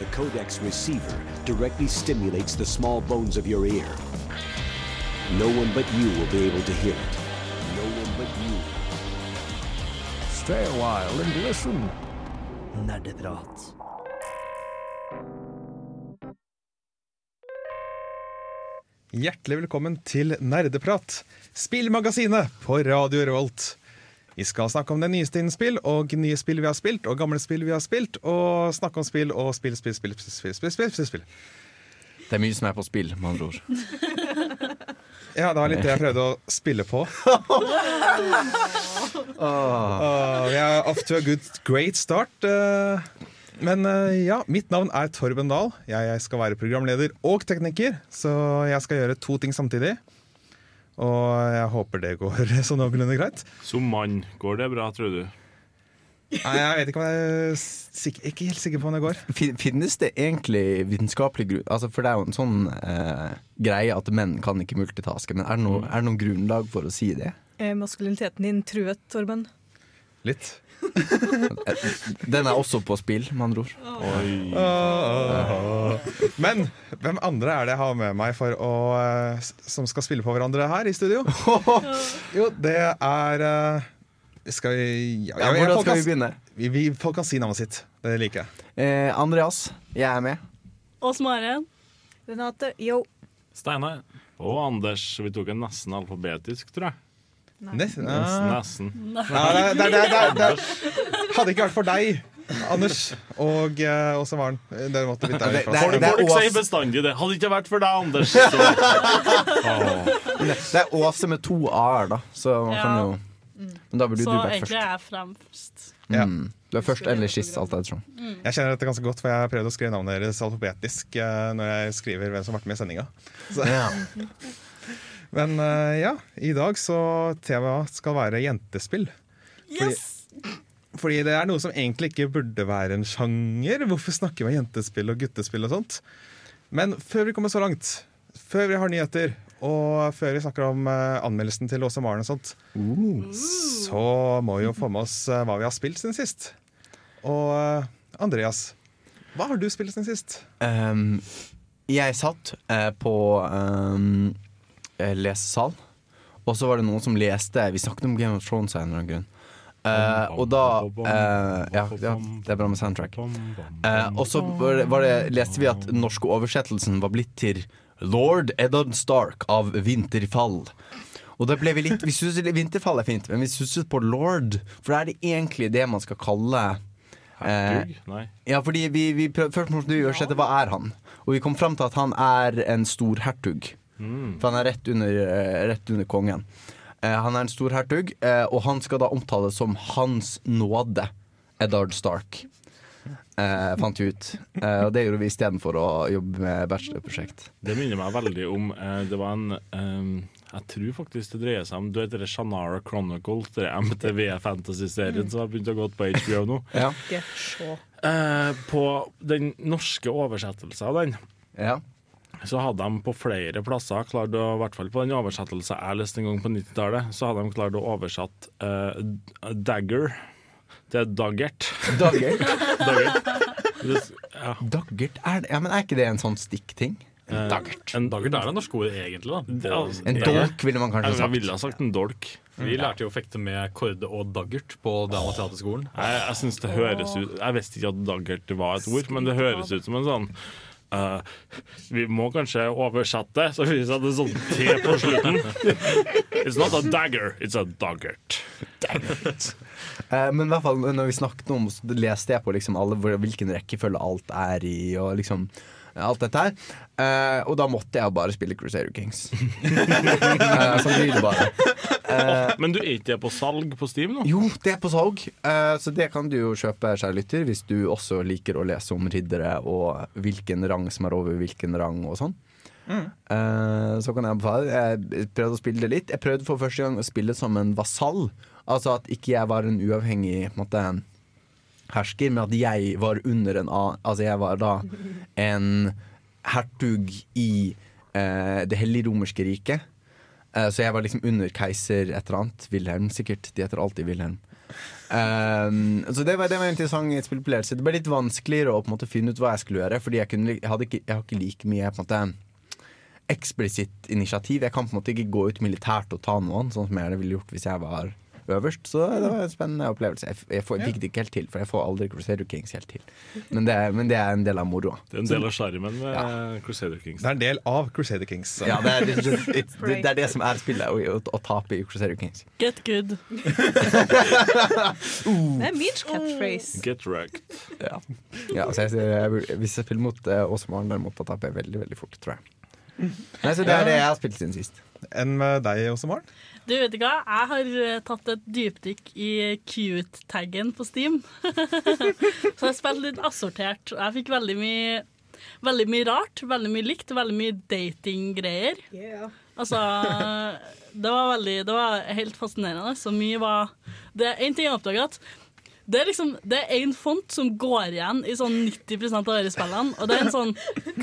The codex receiver directly stimulates the small bones of your ear. No one but you will be able to hear it. No one but you. Stay a while and listen. Nerdeprat. Hjertelig velkommen til Nerdeprat, spillmagasinet på Radio Revolt. Vi skal snakke om det nyeste innen spill, og nye spill vi har spilt, og gamle spill vi har spilt, og snakke om spill og spill, spill, spill, spill, spill, spill, spill. spill. Det er mye som er på spill, med andre ord. Ja, det var litt det jeg prøvde å spille på. vi er off to a good, great start. Uh, men uh, ja, mitt navn er Torben Dahl. Jeg, jeg skal være programleder og tekniker, så jeg skal gjøre to ting samtidig. Og jeg håper det går så noenlunde greit. Som mann, går det bra, tror du? Nei, Jeg vet ikke om jeg er sikker, ikke helt sikker på om det går. Finnes det egentlig vitenskapelig grunn altså For det er jo en sånn eh, greie at menn kan ikke multitaske, men er det, noe, er det noen grunnlag for å si det? Er maskuliniteten din truet, Torben? Litt. Den er også på spill, med andre ord. Men hvem andre er det jeg har med meg for å, eh, som skal spille på hverandre her i studio? Jo, det er eh, Skal vi ja, Ja, ja, hvordan skal kan- vi begynne? Vi, vi, folk kan si navnet sitt. Det liker jeg. Eh, Andreas, jeg er med. Ås Maren. Renate, yo. Steinar. Og Anders. Vi tok en nesten alfabetisk, tror jeg. Nesten. Nesten. Hadde ikke vært for deg, Anders, og uh, Åse Maren. Dere måtte bytte det- Folk, folk sier bestandig det. Hadde ikke vært for deg, Anders. Så. Åh. Det er Åse med to a-er, da. Så man Ja. kan jo Men da burde Så du vært egentlig er jeg fremst. Ja. Mm. Du er først eller sist, alt ettersom. Jeg kjenner dette ganske godt, for jeg har prøvd å skrive navnet deres alfabetisk uh, når jeg skriver hvem som har vært med i sendinga. Ja. Men eh, ja, i dag så temaet skal være jentespill. Fordi, fordi det er noe som egentlig ikke burde være en sjanger. Hvorfor snakker vi om jentespill og guttespill og sånt? Men før vi kommer så langt, før vi har nyheter, og før vi snakker om eh, anmeldelsen til Åse Maren og sånt, så må vi jo få med oss eh, hva vi har spilt siden sist. Og Andreas, hva har du spilt siden sist? Um, jeg satt uh, på um, lesesal, og så var det noen som leste Vi snakket om Game of Thrones av en eller annen grunn. Uh, og da uh, ja, ja, det er bra med soundtrack. Uh, og så var det, var det, leste vi at den norske oversettelsen var blitt til Lord Eddard Stark av Vinterfall. Og da ble vi litt Vi synes Vinterfall er fint, men vi susset på lord, for da er det egentlig det man skal kalle Hertug? Ja, fordi vi, vi prøv, Først måtte vi oversette hva er han Og vi kom frem til at han er en storhertug For han er rett under, eh, rett under kongen. Eh, Han er en storhertug eh, Og han skal da omtales som Hans nåde Eddard Stark. Eh, Fant vi ut. Eh, Og det gjorde vi i stedet for å jobbe med bachelorprosjekt. Det minner meg veldig om eh, Det var en eh, Jeg tror faktisk det dreier seg om Du vet det Shannara Chronicles, det MTV-fantasy-serien som har begynt å gå på HBO nå. Ja, Eh, på den norske oversettelsen av den. Ja. Så hadde de på flere plasser klart å, i hvert fall på den oversettelsen jeg leste en gang på 90-tallet, så hadde de klart å oversatt uh, dagger til daggert. Daggert. Ja. Daggert er, det- ja, men er ikke det en sånn stikkting? En Daggert En, Daggert er det norske ordet egentlig, da. det, altså, En dolk ville man kanskje sagt. jeg ville ha sagt en dolk. Vi lærte jo å fekte med korde og daggert på Dramateaterskolen. Jeg, jeg synes det høres ut Jeg visste ikke at daggert var et ord, men det høres ut som en sånn eh, vi må kanskje oversette, så vi setter sånn T på slutten. It's not a dagger, it's a daggert. Uh, Men i hvert fall når vi snakket om Så leste jeg på liksom alle, hvilken rekkefølge alt er i, og liksom alt dette her. Uh, og da måtte jeg bare spille Crusader Kings. uh, sånn blir det bare. Men du er ikke på salg på Steam nå? Jo, det er på salg, Uh, så det kan du jo kjøpe, kjære lytter, hvis du også liker å lese om riddere og hvilken rang som er over hvilken rang og sånn. Eh, så kan jeg anbefale. Jeg prøvde å spille det litt. Jeg prøvde for første gang å spille som en vasall. Altså at ikke jeg var en uavhengig på en måte, hersker, men at jeg var under en annen Altså jeg var da en hertug i eh, Det hellige romerske riket. Eh, så jeg var liksom under keiser et eller annet. Wilhelm, sikkert. De heter alltid Wilhelm. Um, så det var, det var en interessant spillopplevelse. Det ble litt vanskeligere å på en måte finne ut hva jeg skulle gjøre, Fordi jeg, kunne, jeg, hadde ikke, jeg har ikke like mye på en måte eksplisitt initiativ. Jeg kan på en måte ikke gå ut militært og ta noen, sånn som jeg ville gjort hvis jeg var øverst. Så det var en spennende opplevelse. Jeg, jeg, får, fikk det ikke helt til, for jeg får aldri Crusader Kings helt til. Men det, er- men det er en del av moroa. Det er en del av sjarmen med Crusader Kings. Det er en del av Crusader Kings. Ja, det, er, det, det, det, det er det som er spillet, å, å, å tape i Crusader Kings. Get good. Det er min catchphrase. Get wrecked. Ja. Ja, altså jeg, jeg, hvis jeg spiller mot uh, Åse Maren, derimot, da taper jeg veldig veldig fort, tror jeg. Nei, så Det er det jeg har spilt siden sist. Enn med deg også, Maren? Du vet ikke hva, jeg har eh, tatt et dypdykk i cute-taggen på Steam. så jeg spilte litt assortert. Jeg fikk veldig mye, veldig mye rart, veldig mye likt, veldig mye datinggreier. Yeah. Altså, det var veldig Det var helt fascinerende. Så mye var Det er én ting jeg oppdaga, at det er liksom Det er én font som går igjen i sånn 90% av disse spillene, og det er en sånn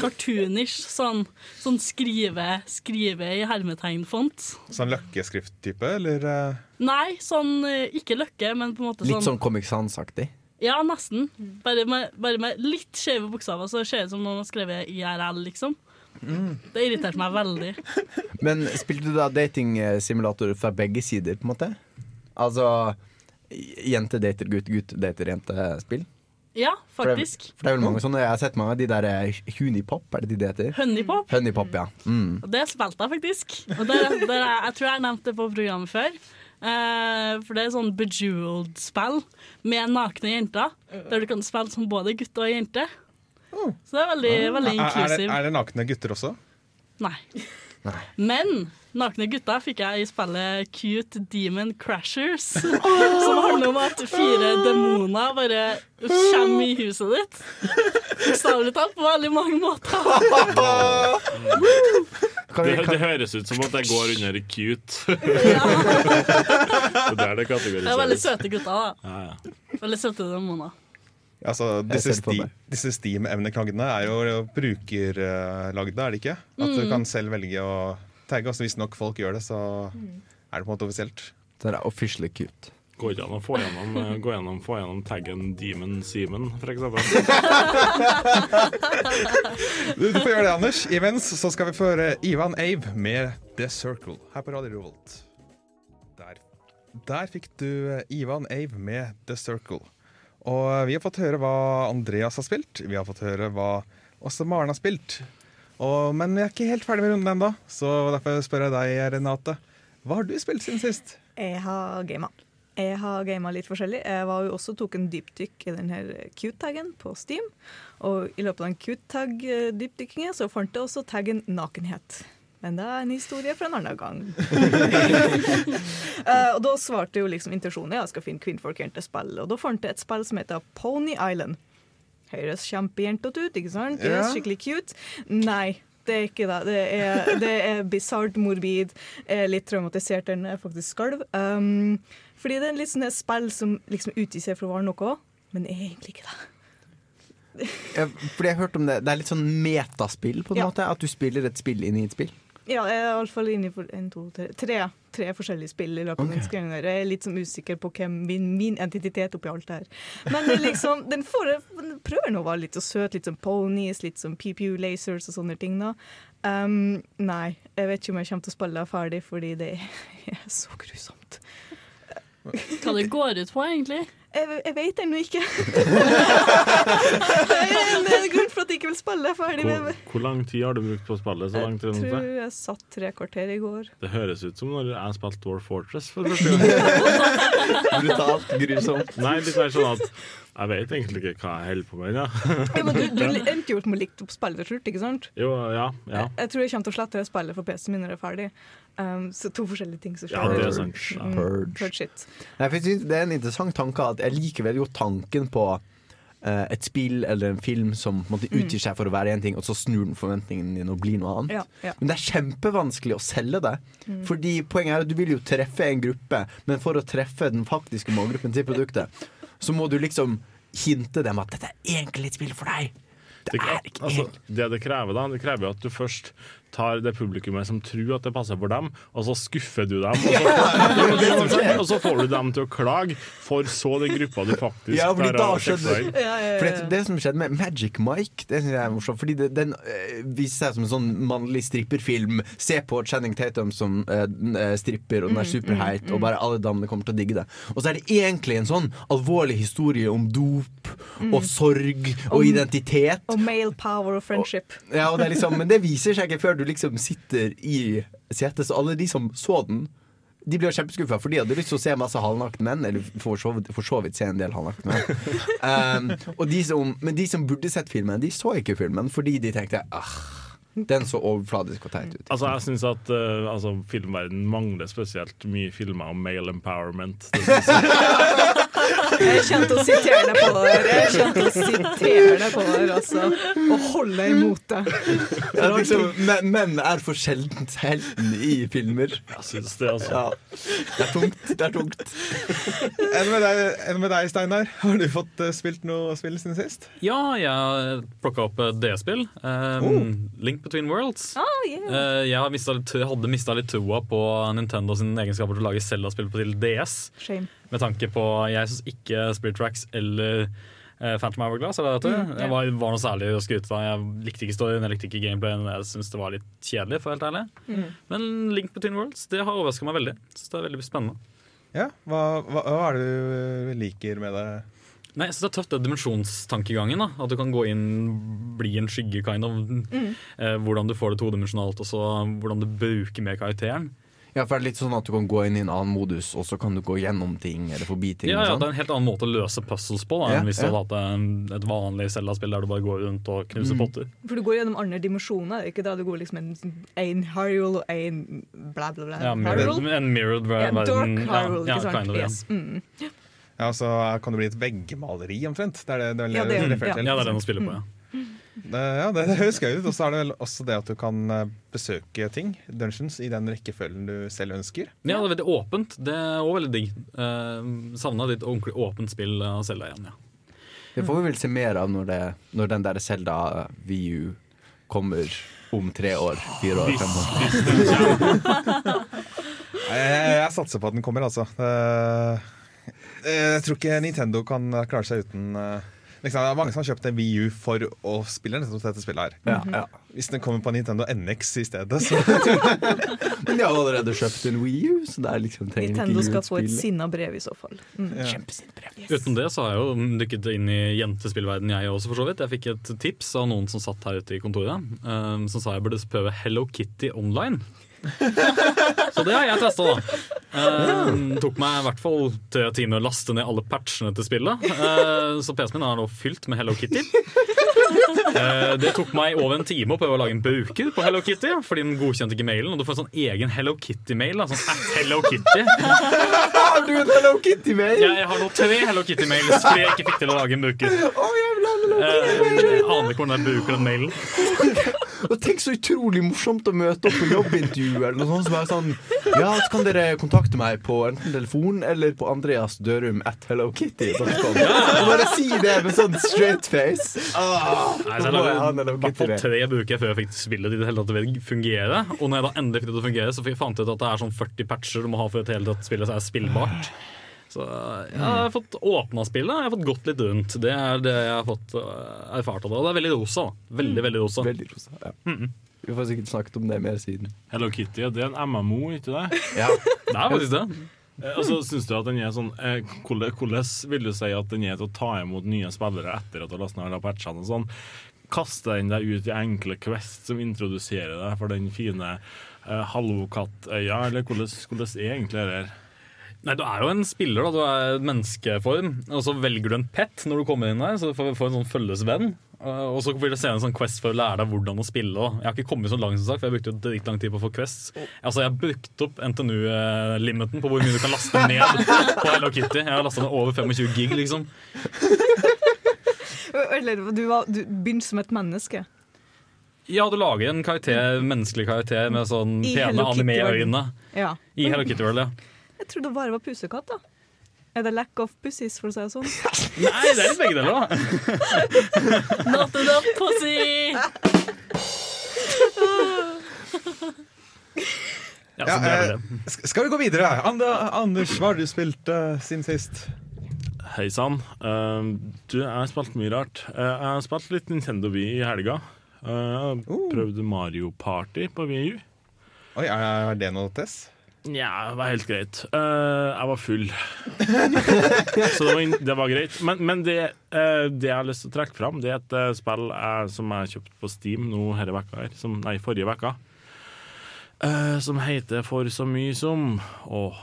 cartoonish sånn, sånn skrive, skrive i hermetegn-font. Sånn løkkeskrift-type, eller? eh? Nei, sånn eh, ikke løkke, men på en måte Litt sånn sånn Comic Sans-aktig. Ja, nesten. Bare med, bare med litt skjeve bokstaver, så ser det ut som noen har skrevet IRL, liksom. Det irriterte meg veldig. Men spilte du da datingsimulator fra begge sider, på en måte? Altså jente dater gutt, gutt dater jente-spill? Ja, For det- faktisk. For det er vel mange sånne, Jeg har sett mange av de der eh, Hunipop, er det de det heter? Honeypop. Honeypop, ja. Mm. Og det spilte jeg faktisk. Og det, det, jeg tror jeg har nevnt det på programmet før. Uh, for det er sånn bejeweled-spill med nakne jenter. Der du kan spille som både gutt og jente. Så det er veldig, veldig Er, er, er det nakne gutter også? Nei. Men nakne gutter fikk jeg i spillet Cute Demon Crashers. Som handler om at fire demoner bare kommer i huset ditt. Bokstavelig talt på veldig mange måter. Det, det høres ut som at jeg går under cute. det er det kategoriseres. Det er veldig søte gutter, da. Ja, ja. Veldig søte demoner. Altså, disse, sti, disse Steam-emneknaggene er jo brukerlagde, er det ikke? At Mm. du kan selv velge å tagge. oss. hvis nok folk gjør det, så er det på en måte offisielt. det er officially cute. Går ikke an å få gjennom, eh, gå gjennom, få gjennom taggen Demon Seaman, for eksempel. Du, du får gjøre det, Anders. Imens så skal vi føre Ivan Ave med The Circle her på Radio Revolt. Der. Der fikk du eh, Ivan Ave med The Circle. Og vi har fått høre hva Andreas har spilt. Vi har fått høre hva også Maren har spilt. Og, men vi er ikke helt ferdig med runden ennå, så derfor spør jeg deg, Renate. Hva har du spilt siden sist? Jeg har gama. Jeg har gama litt forskjellig. Jeg var jo også tok en dypdykk i denne cute-taggen på Steam. Og i løpet av den cute-tag-dypdykkingen så fant jeg også taggen nakenhet. Men det er en historie for en annen gang. uh, og da svarte jo liksom intensjonen ja, jeg skal finne kvinnfolk til spill. Og da fant jeg et spill som heter Pony Island. Høres kjempejentete ut, ikke sant? Yes, skikkelig cute. Nei. Det er ikke det. Det er, det er bisart, morbid. Er litt traumatisert Den er faktisk skalv. Um, fordi det er litt sånn et spill som liksom utgir seg for å være noe, men er egentlig ikke det. Fordi jeg har hørt om det. Det er litt sånn metaspill, på en Ja. måte. At du spiller et spill inn i et spill. Ja, jeg er iallfall inne for en, to, tre, tre, tre forskjellige spill i løpet av der. Jeg er litt som usikker på hvem min, min identitet oppi alt det her. Men det liksom, den, for, den prøver nå å være litt så søt, litt som ponies, litt som pew-pew lasers og sånne ting. da. Um, nei, jeg vet ikke om jeg kommer til å spille det ferdig, fordi det er så grusomt. Hva det går ut på, egentlig. Jeg, jeg vet ennå ikke. det er en grunn for at jeg ikke vil spille ferdig. Hvor, hvor lang tid har du brukt på spillet? Så langt, jeg tror jeg satt tre kvarter i går. Det høres ut som når jeg spilte War Fortress for første gang. Brutalt, grusomt. Nei, litt mer sånn at jeg vet egentlig ikke hva jeg holder på med. Ja. Ja, men du, du endte jo opp med å like opp spillet til slutt, ikke sant? Jo, ja, ja. Jeg tror jeg kommer til å slette spillet for PC-en min når det er ferdig. Um, så to forskjellige ting som skjer. Ja, det er sant. Ja. Mm, Purge. purge shit. Nei, jeg synes Det er en interessant tanke at jeg liker veldig godt tanken på Uh, et spill eller en film som på en måte utgir seg for å være én ting, og så snur den forventningen din og blir noe annet. Ja, ja. Men det er kjempevanskelig å selge det. Fordi poenget er at du vil jo treffe en gruppe, men for å treffe den faktiske målgruppen til produktet, så må du liksom hinte dem at dette er egentlig et spill for deg. Det er ikke altså, det det krever, da, det krever at du først tar det publikummet som tror at det passer for dem, og så skuffer du dem. Og så, og så får du dem til å klage, for så den gruppa du faktisk Ja, fordi da skjønner. Ja, ja, ja. det, det som skjedde med Magic Mike, det synes jeg er morsomt. Fordi det, den øh, viser seg som en sånn mannlig stripperfilm. Se på Channing Tatum som øh, stripper, og den er superheit, og bare alle damene kommer til å digge det. Og så er det egentlig en sånn alvorlig historie om dop og sorg og Om- identitet. Og male power og friendship. Ja, og det er liksom, men det viser seg ikke før du liksom sitter i setet. Så alle de som så den, de blir kjempeskuffa, for de hadde lyst til å se masse halvnakne menn. Eller for så, vidt- for så vidt se en del halvnakne menn. Um, og de som, men de som burde sett filmen, de så ikke filmen fordi de tenkte ah, den så overfladisk og teit ut. Altså, jeg syns at uh, altså, filmverden mangler spesielt mye filmer om male empowerment. Det synes jeg. Jeg til å sitere på det der. Jeg til å sitere på det altså. Og holde imot det. Det er liksom, men, menn er for sjelden helten i filmer. Jeg synes det, altså. Ja, det er tungt. Det er tungt. Enn med deg, enn med deg Steinar? Har du fått eh, spilt noe spill siden sist? Ja, jeg plukka opp et D-spill. Um, Link Between Worlds. Oh, yeah. Eh, jeg litt, hadde mista litt troa på Nintendo sine egenskaper til å lage Zelda-spill på til DS. Shame. Med tanke på Jeg syns ikke Spirit Tracks eller eh, Phantom Hourglass er det det. Mm, yeah. Var, var noe særlig å skryte av. Jeg likte ikke storyen, jeg likte ikke gameplayen. Jeg syns det var litt kjedelig, for helt ærlig. Mm. Men Link Between Worlds det har overraska meg veldig. Synes det er veldig spennende. Ja, Hva, hva, hva er det du liker med det? Nei, jeg synes Det er tøft, det dimensjonstankegangen. da At du kan gå inn, bli en skygge, kind of. Mm. Eh, hvordan du får det todimensjonalt, og så hvordan du bruker med karakteren. Ja, for det er litt sånn at du kan gå inn i en annen modus, og så kan du gå gjennom ting eller forbi ting. Ja, ja, sånn. Det er en helt annen måte å løse puzzles på da, Ja, enn hvis ja. du hadde hatt en- et vanlig Zelda-spill der du bare går rundt og knuser Mm. potter. For du går gjennom andre dimensjoner. Ikke da du går liksom en, en Hyrule og en bla, bla, bla. Ja, mirrored, en mirrored Ja, verden. dark Hyrule, ja, ikke sant? kind of, ja. yes. mm. Ja, så kan det bli et veggmaleri omtrent? Det er det, det, er Ja, det- du ja. ja, det er den å spille på, ja. Det, ja, det, det høres gøy ut. Og så er det vel også det at du kan eh, besøke ting, dungeons, i den rekkefølgen du selv ønsker. Ja, det er veldig åpent. Det er òg veldig digg. Uh, Savna litt ordentlig åpent spill av Zelda igjen, ja. Det får vi vel se mer av når, det, når den der Selda VU kommer om tre år. Fire år, fem år. Jeg, jeg, jeg satser på at den kommer, altså. Eh, jeg tror ikke Nintendo kan klare seg uten eh, liksom, Det er mange som har kjøpt en Wii U for å spille nettopp dette spillet her. Ja, ja. Hvis den kommer på Nintendo NX i stedet, så Men de har allerede kjøpt en Wii U, så det er liksom trenger ikke Nintendo skal få et sinna brev i så fall. Mm. ja. Uten det så har jeg jo dykket inn i jentespillverden jeg også, for så vidt. Jeg fikk et tips av noen som satt her ute i kontoret, um, som sa jeg burde prøve Hello Kitty online. så det har jeg testa, da. Uh, tok meg i hvert fall tre timer å laste ned alle patchene til spillet. Uh, så PC-en min er nå fylt med Hello Kitty. Uh, det tok meg over en time å prøve å lage en bruker på Hello Kitty, fordi den godkjente ikke mailen. Og du får en sånn egen Hello Kitty-mail. Sånn at Hello Kitty. Har du en Hello Kitty-mail? Jeg har nå tre Hello Kitty-mails fordi jeg ikke fikk til å lage en bruker. Å, jeg vil ha Hello Kitty-mail! Jeg aner ikke hvordan jeg bruker den mailen. Og tenk så utrolig morsomt å møte opp på jobbintervju eller noe sånt som er sånn Ja, så kan dere kontakte meg på enten telefon eller på Andreas Dørum at hellokitty.com. Og bare si det med sånn straight face. Ah, Nei, så jeg lagde i hvert fall tre bruker før jeg fikk spillet i det hele tatt til å fungere. Og når jeg da endelig fikk det til å fungere, så fant jeg ut at det er sånn 40 patcher du må ha for at hele tatt spillet er spillbart. Så jeg har fått åpna spillet, jeg har fått gått litt rundt. Det er det jeg har fått uh, erfart av det. Og det er veldig rosa. Veldig, veldig rosa. Veldig rosa. Ja. Vi får sikkert snakket om det mer siden. Hello Kitty, det er en MMO, ikke det? Ja. Det er faktisk det. Og Altså, synes du at den er sånn eh, Hvordan hvordan vil du si at den er til å ta imot nye spillere etter at du har lastet ned patchene og sånn? Kaster den deg ut i enkle quest som introduserer deg for den fine eh, halvokattøya, eller hvordan, hvordan er egentlig det her? Nei, Du er jo en spiller, da. Du er menneskeform. Og så velger du en pet når du kommer inn der, så du får, får en sånn følgesvenn. Uh, Og så blir det senere en sånn quest for å lære deg hvordan å spille. Da. Jeg har ikke kommet så langt, som sagt, for jeg brukte jo dritlang tid på å få quests. Altså, Jeg har brukt opp NTNU-limiten på hvor mye du kan laste ned på Hello Kitty. Jeg har lasta ned over 25 gig, liksom. Du, var, du begynte som et menneske. Ja, du lager en karakter, menneskelig karakter med sånn I pene Kitty-verden. Ja. i Hello Kitty World. ja Jeg trodde det bare var pusekatt, da. Er det lack of pussies, for å si det sånn? Nei, det er litt begge deler, da. Not enough pussy! Ja, eh, skal vi gå videre? Ander, Anders, hva har du spilt uh, siden sist? Hei sann. Uh, du, jeg har spilt mye rart. Uh, jeg har spilt litt Nintendo Wii i helga. Uh, jeg har Oh. prøvd Mario Party på Wii U. Oi, er det noe test? Nja, det var helt greit. Uh, jeg var full. Så det var, in- det var greit. Men, men det, uh, det jeg har lyst til å trekke fram, det er et uh, spill jeg, som jeg kjøpte på Steam nå denne vekka her, som, nei, forrige eh, som heter For så mye som Åh.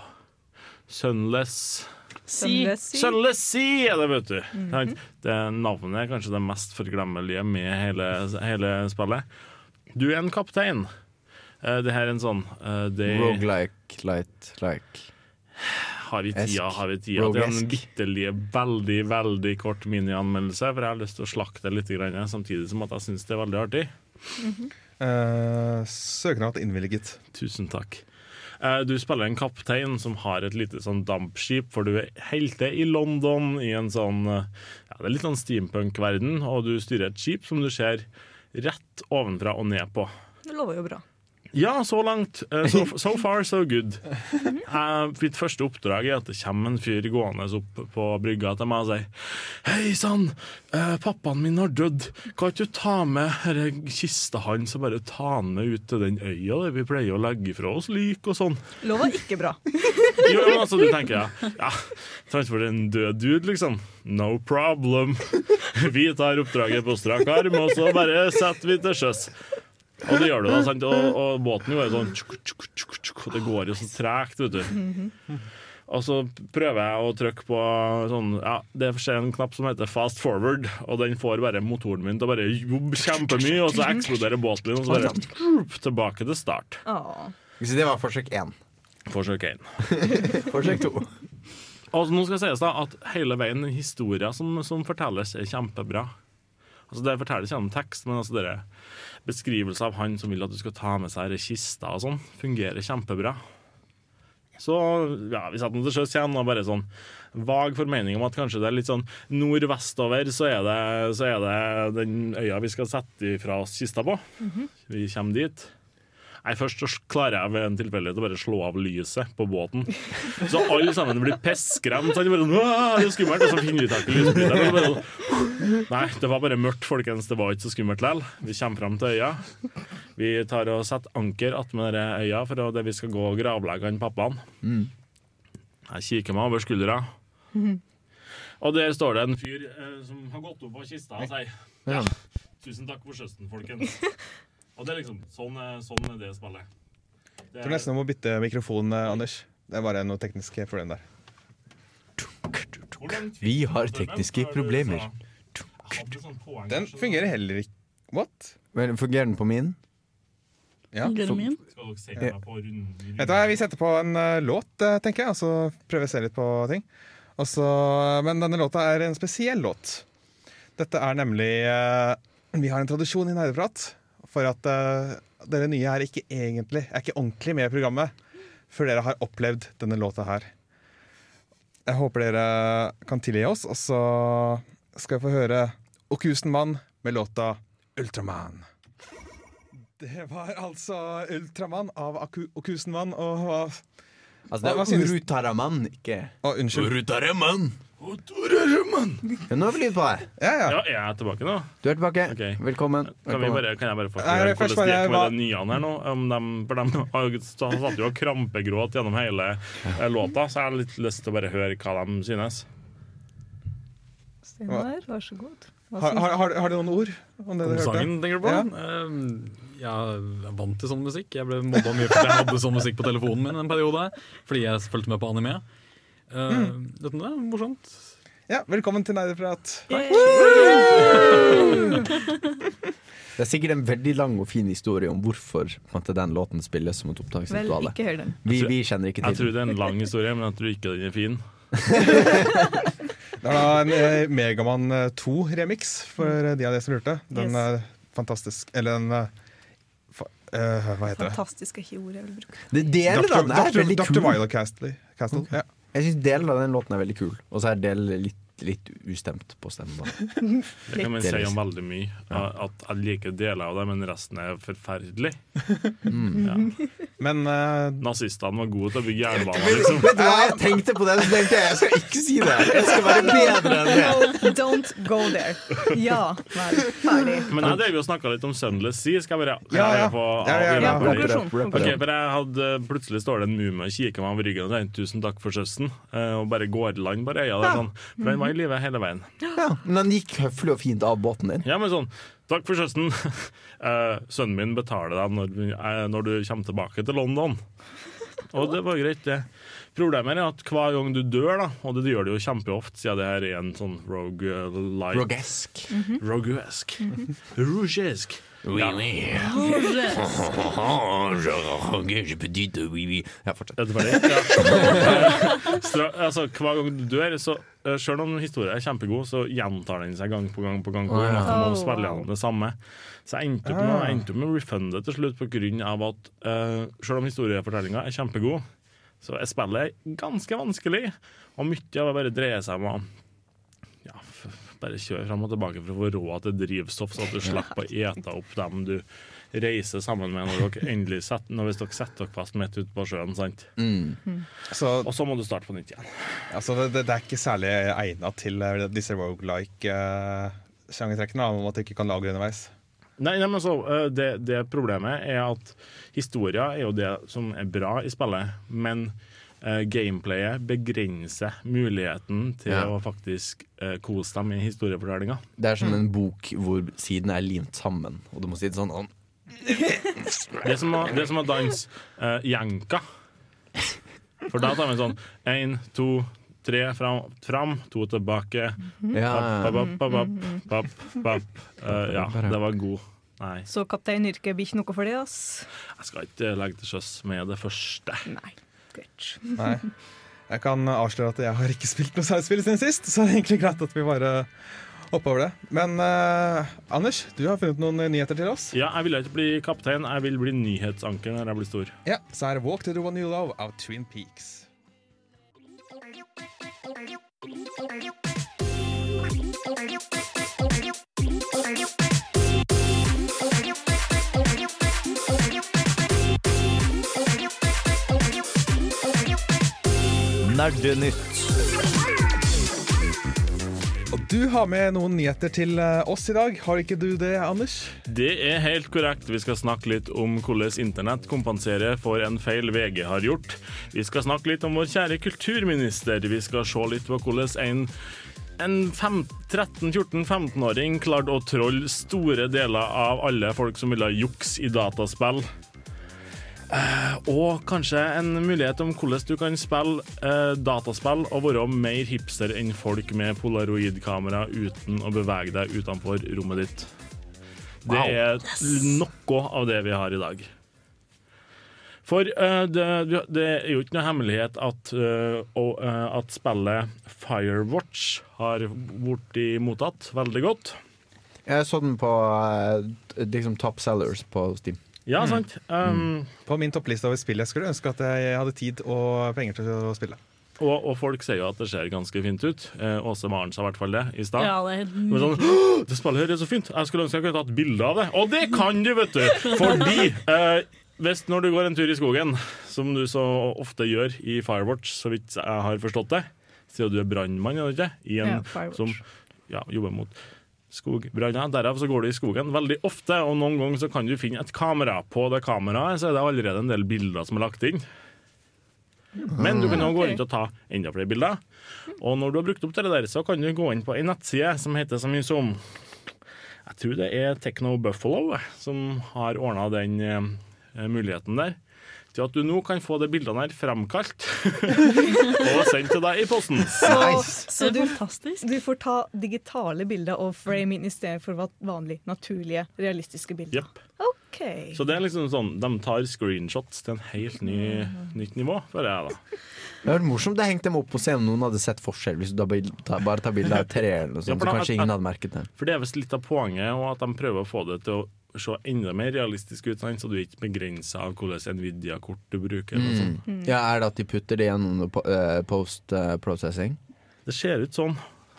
Sunless Si. Sunless Sea er det, vet du. Sant? Det navnet er kanskje det mest forglemmelige med hele, hele spillet. Du er en kaptein. Eh, det her er en sånn eh, det Roguelike, light, like. har vi tida, har vi tida Det er en Roguesk. bitterlig, veldig veldig kort minianmeldelse, for jeg har lyst til å slakte litt, grann, samtidig som at jeg syns det er veldig artig. Uh, Søknad innvilget. Tusen takk. Eh, Du spiller en kaptein som har et lite sånn dampskip, for du er helte i London i en sånn eh, ja, Det er litt sånn steampunk-verden, og du styrer et skip som du ser rett ovenfra og ned på. Det lover jo bra. Ja, så langt. Eh, So, so far, so good. Eh, mitt første oppdrag er at det kommer en fyr gående opp på brygga til meg og sier Hei sann, eh, pappaen min har dødd. Kan ikke du ta med denne kista hans og bare ta den med ut til den øya der vi pleier å legge fra oss lik og sånn? Lover ikke bra. Jo, men altså, du tenker ja, ja transport en død dude, liksom. No problem. Vi tar oppdraget på strak arm, og så bare setter vi til sjøs. Og det gjør du, da. sant? Og, og båten går jo sånn tjuk, tjuk, tjuk, tjuk, og Det går jo så tregt, vet du. Og så prøver jeg å trykke på sånn Ja, det er en knapp som heter fast forward, og den får bare motoren min til å bare jobbe kjempemye, og så eksploderer båten min, og så bare tilbake til start. Hvis Så det var forsøk én. Forsøk én. Forsøk to. Og nå skal sies da at hele veien den historien som, som fortelles, er kjempebra. Altså Det fortelles gjennom tekst, men altså dere beskrivelse av han som vil at du skal ta med seg denne kista og sånn, fungerer kjempebra. Så ja, vi satt nå til sjøs igjen og bare sånn vag formening om at kanskje det er litt sånn nordvestover, så er det, så er det den øya vi skal sette ifra oss kista på. Vi kommer dit. Nei, Først så klarer jeg ved en tilfeldighet å bare slå av lyset på båten. Så alle sammen blir bare sånn, det er skummelt, og så finner vi tak i lysbryteren. sånn, Nei, det var bare mørkt, folkens. Det var ikke så skummelt likevel. Vi kommer fram til øya. Vi tar og setter anker attmed øya for der vi skal gå og gravlegge han pappaen. Jeg kikker meg over skuldra. Og der står det en fyr eh, som har gått opp på kista og sier ja, tusen takk for søsten, folkens. Og det er liksom sånn, er- sånn er det spillet. Det Jeg tror nesten jeg må bytte mikrofon, eh, Anders. Det er bare noe teknisk problem der. Vi har tekniske problemer. Jeg Den fungerer heller ikke What? Men fungerer den på min? Ja. Fungerer min? Vet du, hva, Vi setter på en uh, låt, eh, tenker jeg, og så prøver vi å se litt på ting. Også, men denne låta er en spesiell låt. Dette er nemlig uh, Vi har en tradisjon i Nerdeprat for at uh, dere nye er ikke egentlig er ikke ordentlig med i programmet før dere har opplevd denne låta her. Jeg håper dere kan tilgi oss, og så skal vi få høre Okusenmann med låta Ultraman. Det var altså Ultramann av Aku- Okusenmann og hva Altså, det er Urutaraman, ikke Å, unnskyld. Urutaraman! Ja, nå er vi lyd på deg. Ja, ja. Ja, er tilbake nå? Du er tilbake. Ok. Velkommen. Kan, vi Velkommen. bare, kan jeg bare få Nei, høre først hvordan det bare, gikk med de nyene her nå? Om dem, for de har jo- satt jo og krampegråt gjennom hele eh, låta, så jeg har litt lyst til å bare høre hva de synes. Steinar, vær så god. Hva Har, syns har, har, har du noen ord om det Om du hørte? sangen, tenker du på? Ja. Ehm, jeg er vant til sånn musikk. Jeg ble mobba mye fordi jeg hadde sånn musikk på telefonen min en periode. Fordi jeg fulgte med på anime. Uh, Dette er morsomt. Ja, velkommen til Nerdeprat. Det er sikkert en veldig lang og fin historie om hvorfor en den låten spilles som et opptaksritual. den. Vi, vi kjenner ikke Jeg tror det er en lang historie, men jeg tror ikke den er fin. Det er da en eh, Megaman 2-remix, for eh, de av dere som lurte. Den Yes. er fantastisk Eller den eh, fa, eh, Hva heter det? Fantastisk er ikke ordet jeg vil bruke. det Deler av den er veldig Dr. kul. Violet Castle. Castle. Ja. Jeg syns delen av den låten er veldig kul, og så er del litt litt ustemt på stemmen. Det kan man si om veldig mye. At jeg liker deler av det, men resten er forferdelig. Ja. Men uh, Nazistene var gode til å bygge jernbaner, liksom. Vet du hva, jeg tenkte på det, så tenkte jeg jeg skal ikke si det. Jeg skal være bedre enn det. No, don't go there. Ja vel. Ferdig. Men jeg drev jo og snakka litt om Sunless Sea. Skal jeg bare Ja, ja. På, Ja, ja, ja. Ja, konklusjon. up, wrap it Ok, konklusjon. for jeg hadde, Plutselig står det en mumie og kikker meg over ryggen og sier 'tusen takk for søsten', eh, og bare går i land bare øya der sånn. Var i live hele veien. Ja, men han gikk høflig og fint av båten din. Ja, men sånn Takk for søsten. Uh, sønnen min betaler deg når, uh, når du kommer tilbake til London. Og det var greit, det. Problemet er at hver gang du dør, da, og det gjør det jo kjempeofte, siden det her er en sånn rogue uh, light Rogesk. Roguesk. Rougesk. Ja. Ja, fortsett. Er det ferdig? Ja. Stra altså, hver gang du dør, så uh, selv om historien er kjempegod, så gjentar den seg gang på gang på gang. På gang ja. må Oh, spille gjennom det samme. Så jeg endte opp med, jeg endte opp med å refunde til slutt av at uh, selv om historiefortellinga er kjempegod, så er spillet ganske vanskelig. Og mye av det bare dreier seg om ja, bare kjøre fram og tilbake for å få råd til drivstoff, så at du slipper å ete opp dem du reiser sammen med når dere endelig setter, når hvis dere setter dere fast midt ute på sjøen. sant? så, Og så må du starte på nytt igjen. altså, det, det, er ikke særlig egnet til eh, disse rogelike-sjangertrekkene, om at du ikke kan lagre underveis. Nei, nei, men så, eh, det, det problemet er at historia er jo det som er bra i spillet, men eh, gameplayet begrenser muligheten til Ja. å faktisk uh, kose dem i historiefortellinga. Det er som en bok hvor siden er limt sammen, og du må si sånn «Å, Det er som å, det er som å danse uh, jenka. For da tar vi sånn én, to, tre fram, fram to tilbake. Ja, Papp, papp, papp, papp, papp, papp. Eh, ja, det var god. Nei, Så kapteinyrket blir ikke noe for det, ass? jeg skal ikke legge til sjøs med det første. Nei. Greit. Nei. Jeg kan avsløre at jeg har ikke spilt noe særspill spill siden sist, så det er egentlig greit at vi bare hopper over det. Men eh, Anders, du har funnet noen nyheter til oss. Ja, jeg vil ikke bli kaptein, jeg vil bli nyhetsanker når jeg blir stor. Ja, Så er det Walk to the One You Love av Twin Peaks. Nerdenytt. Og du har med noen nyheter til eh, oss i dag. Har ikke du det, Anders? Det er helt korrekt. Vi skal snakke litt om hvordan internett kompenserer for en feil VG har gjort. Vi skal snakke litt om vår kjære kulturminister. Vi skal se litt på hvordan en en 13-14-15-åring klarte å trolle store deler av alle folk som ville jukse i dataspill. Eh, og kanskje en mulighet om hvordan du kan spille eh, dataspill og være mer hipster enn folk med polaroidkamera uten å bevege deg utenfor rommet ditt. Det er noe av det vi har i dag. For eh, det, det er jo ikke noe hemmelighet at, uh, og, uh, at spillet Firewatch har blitt mottatt veldig godt. Jeg så den på uh, liksom top sellers på Steam. Ja, sant? Um, På min toppliste over spill jeg skulle ønske at jeg hadde tid og penger til å spille. og, og folk sier jo at det ser ganske fint ut. Eh, Åse Maren sa i hvert fall det i stad. Ja, det er Men sånn, det spillet her er så fint. Jeg skulle ønske jeg kunne tatt bilde av det. Og det kan du, vet du! Fordi eh, hvis når du går en tur i skogen, som du så ofte gjør i Firewatch, så vidt jeg har forstått det, siden du er brannmann, er du ikke? I en, Ja, som ja, jobber mot skogbranner. Derav så går du i skogen veldig ofte, og noen ganger så kan du finne et kamera. På det kameraet så er det allerede en del bilder som er lagt inn. Men du kan også gå rundt og ta enda flere bilder. Og når du har brukt opp det der, så kan du gå inn på en nettside som heter så mye som Jeg tror det er Techno Buffalo som har ordna den eh, muligheten der. Til at du nå kan få de bildene her fremkalt og sendt til deg i posten. Så, så det du, fantastisk. du får ta digitale bilder og frame inn i stedet for vanlige, naturlige, realistiske bilder. Yep. OK. Så det er liksom sånn, de tar screenshots til en helt ny, nytt nivå, føler jeg da. Det hadde vært morsomt å henge dem opp og se om noen hadde sett forskjell. Hvis du da bare tar- bilde av tre eller noe Ja, sånt, for så kanskje ingen hadde merket det. For det er visst litt av poenget, og at de prøver å få det til å se enda mer realistisk ut, sant? så du er ikke begrensa av hvilket Nvidia-kort du bruker. Eller sånn. Ja, Er det at de putter det gjennom eh, post-processing? Det ser ut sånn.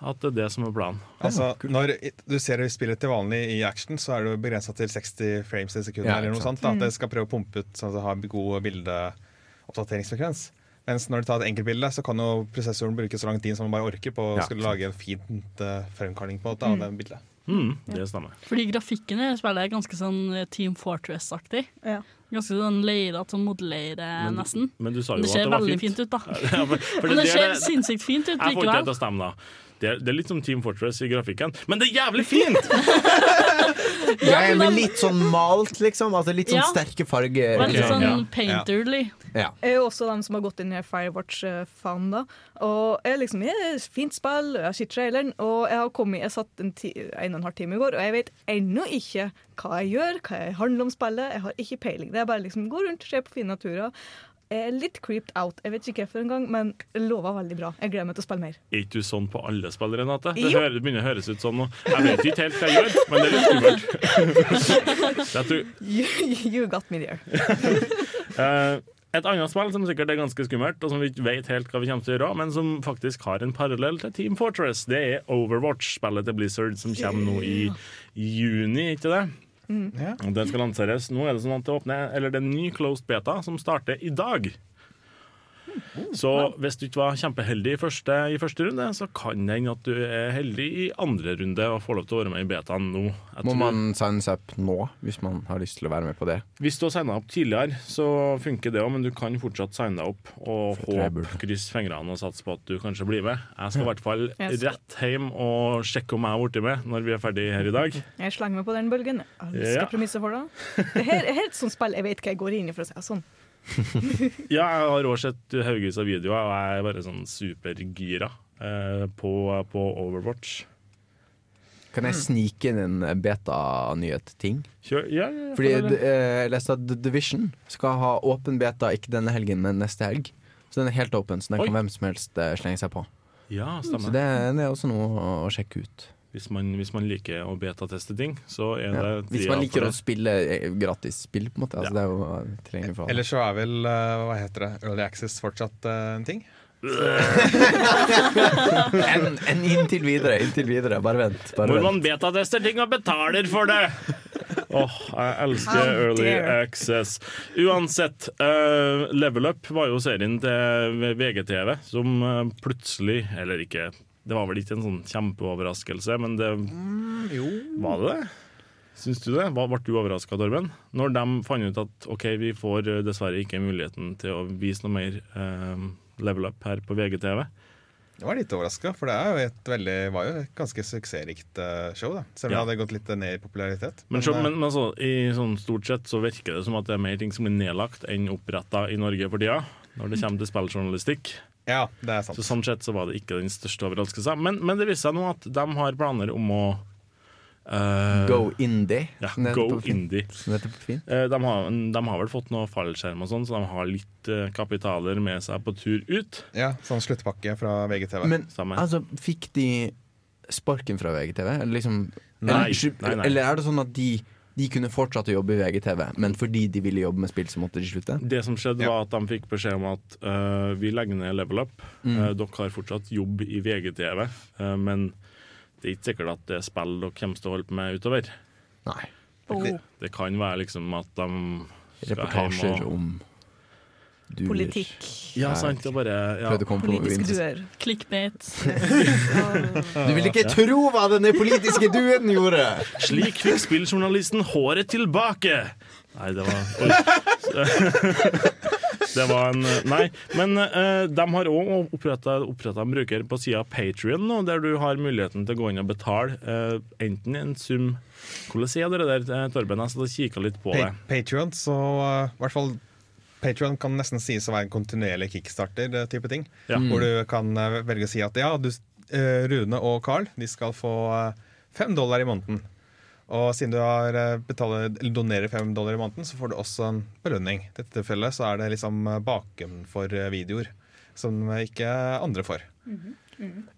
at det er det som er planen. Altså, når du ser spillet til vanlig i action, så er det begrensa til 60 frames i sekundet. Ja, eller noe sant? sånt da, At det skal prøve å pumpe ut sånn at det har god bildeoppdateringsfrekvens. Mens når du tar et enkeltbilde, så kan jo prosessoren bruke så lang tid som man bare orker på å Ja, skulle lage en fint uh, fremkalling på det, av det bildet. Mm, det stemmer. Fordi grafikken i spillet er ganske sånn eh, Team Fortress-aktig. Ja. Ganske sånn leirete, sånn modelleire, nesten. Men du sa Men det ser det var veldig fint. fint ut, da. Ja, for, for Men det det ser er det- sinnssykt fint ut Jeg får ikke det til å stemme, da. Det er, det er litt som Team Fortress i grafikken, men det er jævlig fint! Ja, men litt sånn malt, liksom. Altså litt sånn Ja. sterke farger. Veldig Ok, sånn ja. painterly. Ja. Jeg er jo også dem som har gått inn i Firewatch-fan, da. Og jeg liksom, jeg er fint spill, jeg har sett traileren, og jeg har kommet, jeg satt en, ti, en og en halv time i går, og jeg vet ennå ikke hva jeg gjør, hva jeg handler om spillet. Jeg har ikke peiling. Det er bare liksom gå rundt se på fine naturer. Jeg er litt creeped out. Jeg vet ikke hvorfor engang, men lova veldig bra. Jeg gleder meg til å spille mer. Er ikke du sånn på alle spill, Renate? Det, hører, begynner å høres ut sånn nå. Jeg vet ikke helt hva jeg gjør, men det er litt skummelt. tror, You, you got me there. eh, et annet spill som sikkert er ganske skummelt, og som vi ikke vet helt hva vi kommer til å gjøre, men som faktisk har en parallell til Team Fortress, det er Overwatch, spillet til Blizzard, som kommer nå i juni, ikke det? Ja. Den skal lanseres. Nå er det sånn at det åpner Eller det er en ny closed beta som starter i dag. Så hvis du ikke var kjempeheldig i første, i første runde, så kan det hende at du er heldig i andre runde og får lov til å være med i betaen nå. Må tror- man signe seg opp nå, hvis man har lyst til å være med på det? Hvis du har signa opp tidligere, så funker det òg, men du kan fortsatt signe deg opp og håpe, krysse fingrene og satse på at du kanskje blir med. Jeg skal i hvert fall rett hjem og sjekke om jeg har blitt med når vi er ferdig her i dag. Jeg slenger meg på den bølgen. Jeg elsker Ja. premisset for det. Det er helt sånn spill jeg vet hva jeg går inn i, for å si det sånn. Ja, jeg har også sett haugevis av videoer, og jeg er bare sånn supergira eh, på, på Overwatch. Kan jeg snike inn en beta-nyhet-ting? Ja, ja, ja, Fordi eh, jeg leste at The Division skal ha åpen beta ikke denne helgen, men neste helg. Så den er helt åpen, så den Oi. kan hvem som helst eh, slenge seg på. ja, Så stemmer. det, det er også noe å sjekke ut. Hvis man, hvis man liker å betateste ting, så er Ja. det Hvis man liker å spille eh, gratis spill, på en måte. Altså, Det er jo eh, for. Ellers så er vel eh, hva heter det, Early Access fortsatt en ting? En, en inntil videre, inntil videre. Bare vent. Bare Hvor vent. man betatester ting og betaler for det! Åh, jeg elsker Early. Access. Uansett, uh, Level Up var jo serien til VGTV som plutselig Eller ikke, det var vel ikke en sånn kjempeoverraskelse, men det Var det det? Syns du det? Ble du overraska, Torben? Når de fant ut at OK, vi får eh, dessverre ikke muligheten til å vise noe mer eh, Level Up her på VGTV. Jeg var litt overraska, for det er jo et veldig, var jo et ganske suksessrikt eh, show. da Selv om Ja. det hadde gått litt ned i popularitet. Men, så, eh, men, men altså, i sånn stort sett så virker det som at det er mer ting som blir nedlagt enn oppretta i Norge for tida, når det kommer til spilljournalistikk. Ja, det er sant. Så Sånn sett så var det ikke den største overraskelsen. Men, men det viser seg nå at de har planer om å Uh, Go indie. Ja, go indie. Eh, de, har, de har vel fått noe fallskjerm og sånn, så de har litt eh, kapitaler med seg på tur ut. Ja, Sånn sluttpakke fra VGTV. Men altså, fikk de sparken fra VGTV? Eller liksom Nei, eller, nei, nei. eller er det sånn at de, de kunne fortsatt å jobbe i VGTV, men fordi de ville jobbe med spill, så måtte de slutte? Det som skjedde, Ja. var at de fikk beskjed om at uh, vi legger ned Level Up. Mm. Uh, dere har fortsatt jobb i VGTV, uh, men det er ikke sikkert at det er spill dere kommer til å holde på med utover. Nei. Det, Det kan være liksom at de skal Reportasjer hjem og om duer. politikk. Ja, sant. Er bare ja. Prøvde å komme på Politiske interessant. duer. Clickbait. Du vil ikke tro hva denne politiske duen gjorde! Slik fikk spilljournalisten håret tilbake! Nei, det var Oi. Det var en Nei. Men uh, de har òg oppretta en bruker på sida Patrion nå, der du har muligheten til å gå inn og betale uh, enten en sum Hvordan sier dere det der, eh, Torben? Jeg satt og kikka litt på det. Patrion, Patreon, så uh, i hvert fall Patreon kan nesten sies å være en kontinuerlig kickstarter-type ting. Ja. Hvor du kan uh, velge å si at ja, du, uh, Rune og Carl de skal få fem dollar i måneden. Og siden du har betaler, eller donerer fem dollar i måneden, så får du også en belønning. I dette tilfellet så er det liksom bakenfor videoer som ikke andre får.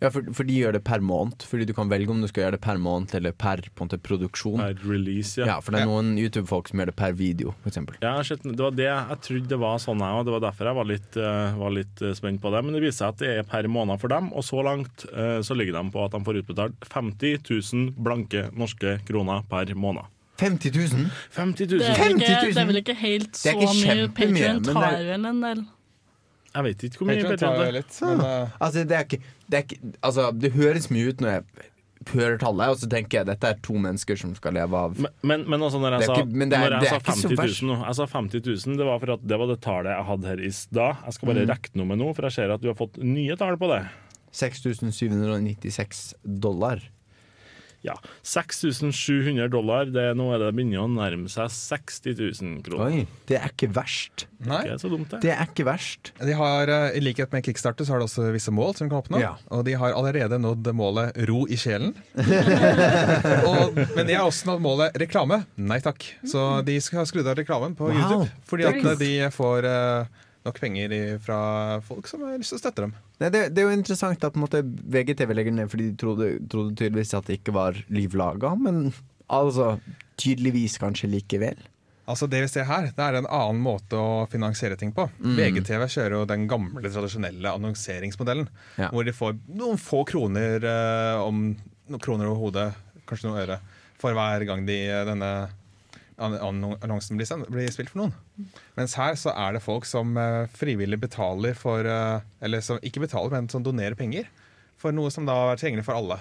Ja, for, for de gjør det per måned. Fordi du kan velge om du skal gjøre det per måned eller per på en måte, produksjon. Per release, ja. Ja, for det er noen YouTube-folk som gjør det per video, eksempel. Ja, shit, det var det jeg trodde det var sånn, jeg òg. Det var derfor jeg var litt, eh, var litt eh, spent på det. Men det viser seg at det er per måned for dem, og så langt eh, så ligger de på at de får utbetalt 50 000 blanke norske kroner per måned. 50 000? 50 Det 000! er, vel 50 ikke, 000? det er vel ikke helt så er ikke mye. Patrion tar er- vel en del. Jeg vet ikke hvor mye Patreon tar Patreon jo litt, men uh... Altså, det er ikke, det er ikke Altså, det høres mye ut når jeg hører tallet, og så tenker jeg dette er to mennesker som skal leve av Men, men, men altså når jeg, sa, ikke- men er- når jeg er sa 50 000 nå Jeg sa 50 000, det var for at det var det tallet jeg hadde her i stad. Jeg skal bare Mm. regne noe med nå, for jeg ser at du har fått nye tall på det. 6796 dollar. Ja, 6700 dollar. Det, er- nå er det begynner å nærme seg 60 000 kroner. Oi, det er ikke verst. nei. Ikke så dumt, det. Det er ikke verst. De har, eh, I likhet med Kickstarter så har de også visse mål som de kan oppnå. Ja. Og de har allerede nådd målet ro i sjelen. og, men de har også nådd målet reklame. Nei takk. Så de skal ha skrudd av reklamen på Wow. YouTube. Fordi at de får eh, nok penger i, fra folk som har lyst til å støtte dem. Nei, det, det er jo interessant at måte, VGTV legger ned fordi de trodde, trodde tydeligvis at det ikke var livlaga, men altså tydeligvis kanskje likevel. Altså Det vi ser her, det er en annen måte å finansiere ting på. VGTV kjører jo den gamle, tradisjonelle annonseringsmodellen. Ja. Hvor de får noen få kroner eh, om noen kroner over hodet, kanskje noen øre, for hver gang de, eh, denne an- annonsen blir, sendt, blir spilt for noen. Mens her så er det folk som eh, frivillig betaler for eh, Eller som ikke betaler, men som donerer penger for noe som da er tilgjengelig for alle.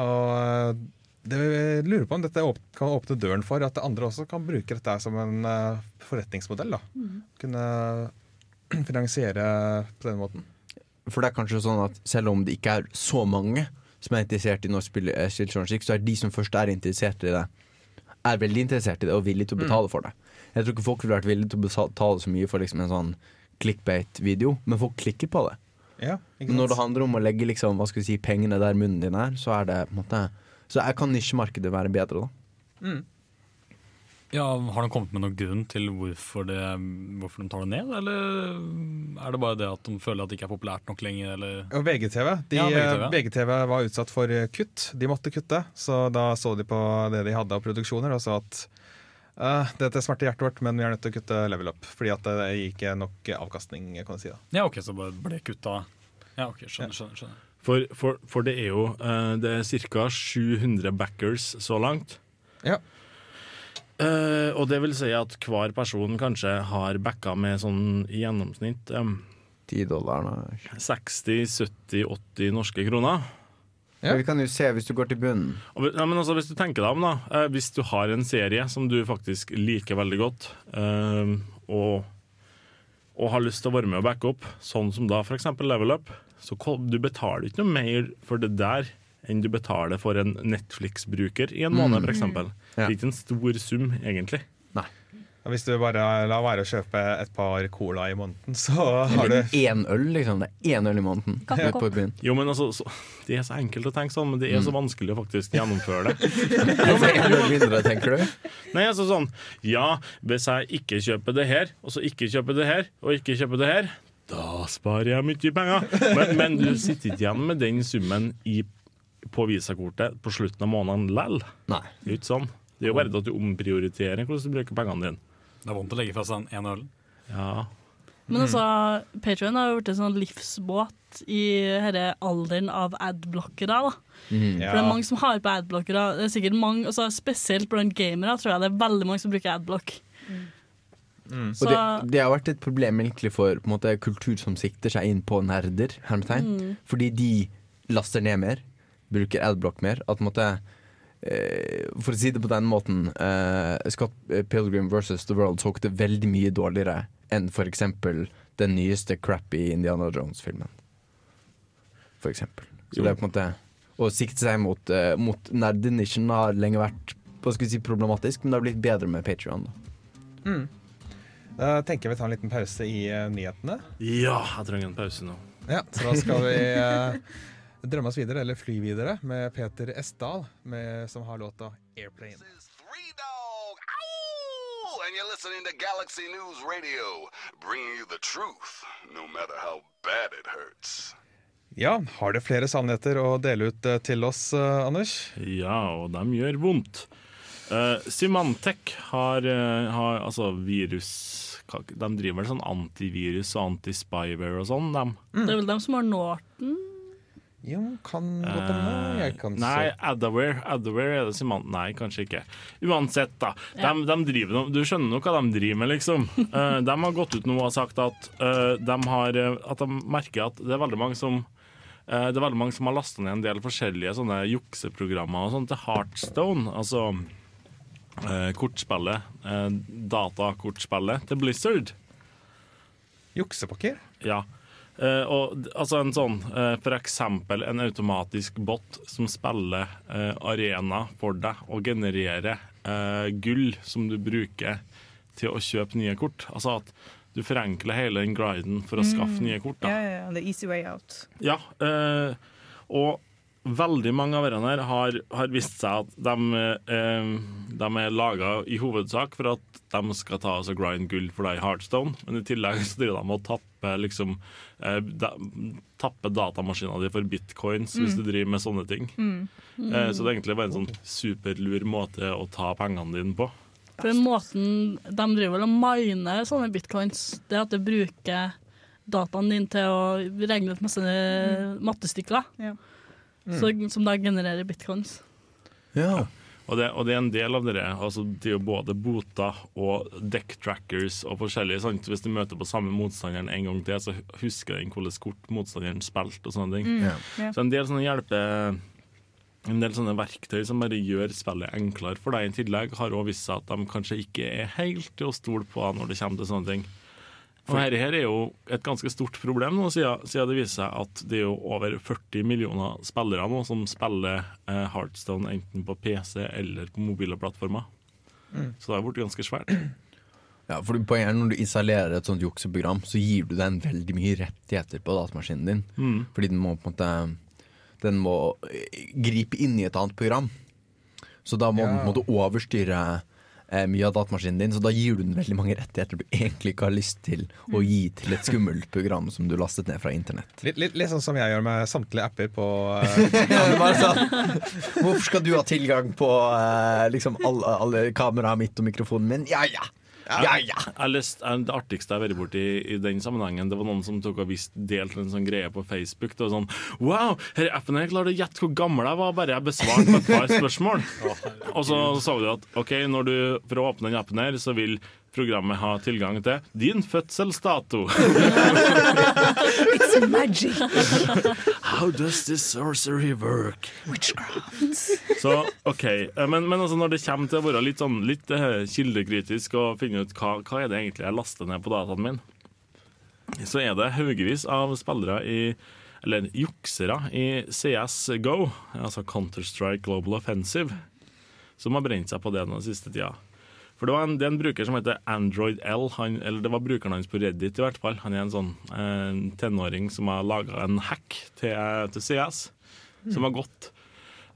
Og eh, det vi lurer på om dette kan åpne døren for at andre også kan bruke dette som en forretningsmodell. da. Kunne finansiere på den måten. For det er kanskje sånn at selv om det ikke er så mange som er interessert i norsk spill- spilljournalistikk, så er de som først er interessert i det, er veldig interessert i det og villig til å betale for det. Jeg tror ikke folk ville vært villige til å betale så mye for liksom en sånn clickbait-video, men folk klikker på det. Ja, når det handler om å legge liksom, si, pengene der munnen din er, så er det måte Så kan nisjemarkedet være bedre, da. Ja, Har de kommet med noen grunn til hvorfor, det, hvorfor de tar det ned? Eller er det bare det at de føler at det ikke er populært nok lenger? Eller? Og VGTV, de, Ja, VGTV. VGTV var utsatt for eh, kutt. De måtte kutte. Så da så de på det de hadde av produksjoner og sa at eh, dette smerter hjertet vårt, men vi er nødt til å kutte level up. Fordi at det gir ikke nok avkastning, kan du si. da. Ja, ok, så bare ble kutta. Ja, ok, skjønner, skjønner. skjønner. For, for, for det er jo uh, Det er ca. 700 backers så langt. Ja. Eh, og det vil si at hver person kanskje har backa med sånn i gjennomsnitt um, 10 dollar nå. 60-70-80 norske kroner. Ja. Vi kan jo se, hvis du går til bunnen Og, ja, men altså, hvis du tenker deg om, da. Uh, hvis du har en serie som du faktisk liker veldig godt, uh, og, og har lyst til å være med og backe opp, sånn som da f.eks. Level Up, så du betaler ikke noe mer for det der enn du betaler for en Netflix-bruker i en måned, f.eks. Det er ikke en stor sum, egentlig. Nei. hvis du bare lar være å kjøpe et par cola i måneden, så har du én øl, liksom. Det er én øl i måneden. Kaffe Ut på byen. Jo, men altså, så, Det er så enkelt å tenke sånn, men det er så vanskelig å faktisk gjennomføre det. Altså, en øl mindre, tenker du? Nei, altså sånn Ja, hvis jeg ikke kjøper det her, og så ikke kjøper det her, og ikke kjøper det her, da sparer jeg mye penger. Men, men du sitter ikke igjen med den summen i, på visakortet på slutten av måneden lell. Nei. Det er ikke sånn. Det er jo bare at du omprioriterer hvordan du bruker pengene dine. Det er vondt å legge fra seg ene ølen Ja. Men altså, Patreon har jo blitt en sånn livsbåt i denne alderen av adblockere. da. Mhm. For det er mange som har på adblockere. Det er sikkert mange, altså Spesielt blant gamere tror jeg det er veldig mange som bruker adblock. Mm. Så det, det har vært et problem egentlig for på en måte, kultur som sikter seg inn på nerder, hermetegn. Fordi de laster ned mer, bruker adblock mer. At måtte, eh, For å si det på den måten eh, Scott Pilgrim versus The World solgte veldig mye dårligere enn for eksempel den nyeste crappy Indiana Jones-filmen. For eksempel. Så det er på en måte Å sikte seg mot, uh, mot nerdenisjen har lenge vært hva skal vi si, problematisk, men det har blitt bedre med Patreon. Da. Da tenker jeg vi tar en liten pause i uh, nyhetene. ja, jeg trenger en pause nå. Ja, så da skal vi eh, drømme oss videre, eller fly videre, med Peter Esdal, med, som har låta 'Airplane'. is Three Dog. Ow! And you're listening to Galaxy News Radio, bringing you the truth, no matter how bad it hurts. Ja, har du flere sannheter å dele ut eh, til oss, eh, Anders? Ja, og de gjør vondt. Uh, Symantec har, uh, har altså virus De driver vel sånn antivirus og anti-spyware og sånn, mm. Det er vel dem som har Norton? Jo, kan godt hende. Jeg kan Eh, Nei, se. Adaware, Adaware er det Simant... Nei, kanskje ikke. Uansett, da. De, de driver, no- du skjønner nok hva de driver med, liksom. Eh, de har gått ut nå og sagt at, eh, de har, eh, at de merker at det er veldig mange som eh, det er veldig mange som har lasta ned en del forskjellige sånne jukseprogrammer og sånt til Heartstone. Altså eh, kortspillet, eh, datakortspillet til Blizzard. Juksepakker? Ja. Eh, og, altså en sånn, eh, eksempel en automatisk bot som spiller eh, arena for deg og genererer gull som du bruker til å kjøpe nye kort. Altså at du forenkler hele den griden for å skaffe nye kort. Ja, Da. ja, ja, the easy way out. Ja, og veldig mange av disse her har, har vist seg at de, eh, de er laga i hovedsak for at de skal ta altså grind gull for deg i Heartstone, men i tillegg så driver de og tapper liksom eh, da, Tapper datamaskina di for bitcoins hvis du driver med sånne ting. Eh, så det er egentlig bare en sånn superlur måte å ta pengene dine på. For måten de driver vel og miner sånne bitcoins, det at du bruker dataen din til å regne ut masse mattestykker, Ja. Så, som da genererer bitcoins. Ja. Og det, og det er en del av det. Altså, det er jo både boter og deck trackers og forskjellige. Sant? Hvis du møter på samme motstanderen en gang til, så husker den hvilket kort motstanderen spilte. og sånne ting. Mm. Ja. Så en del sånne hjelpe en del sånne verktøy som bare gjør spillet enklere for deg i tillegg, har også vist seg at de kanskje ikke er helt til å stole på når det kommer til sånne ting. Og dette her er jo et ganske stort problem nå, siden, siden det viser seg at det er jo over 40 millioner spillere nå som spiller eh, Heartstone enten på PC eller på mobile plattformer. Så det har blitt ganske svært. Ja, for poenget er Når du installerer et sånt jukseprogram, så gir du den veldig mye rettigheter på datamaskinen din. Mm. Fordi den må på en måte Den må eh, gripe inn i et annet program. Så da må den på en måte overstyre mye av datamaskinen din. Så da gir du den veldig mange rettigheter du egentlig ikke har lyst til å gi til et skummelt program som du lastet ned fra internett. Litt, litt, litt sånn som jeg gjør med samtlige apper på eh, Ja, sånn. Hvorfor skal du ha tilgang på eh, liksom alle, alle kameraet mitt og mikrofonen min? Ja ja! Ja ja! Det artigste jeg har vært borti i den sammenhengen, det var noen som tok og vist, delte en sånn greie på Facebook. Det var sånn Wow, her appen her klarte å gjette hvor gammel jeg var, bare jeg besvarte et par spørsmål. Og så sa du at OK, når du, for å åpne den appen her, så vil programmet har tilgang til din fødselsdato. It's magic! How does this sorcery work? Witchcraft. Så OK. eh, Men, men altså når det kommer til å være litt, sånn, litt eh, kildekritisk og finne ut hva, hva er det egentlig jeg laster ned på dataen min, så er det haugevis av spillere i eller juksere i CS GO, altså Counter-Strike Global Offensive, som har brent seg på det den siste tida. For det, var en, det er en bruker som heter Android L, han, eller det var brukeren hans på Reddit i hvert fall. Han er en sånn eh, tenåring som har laga en hack til, til CS, som har gått.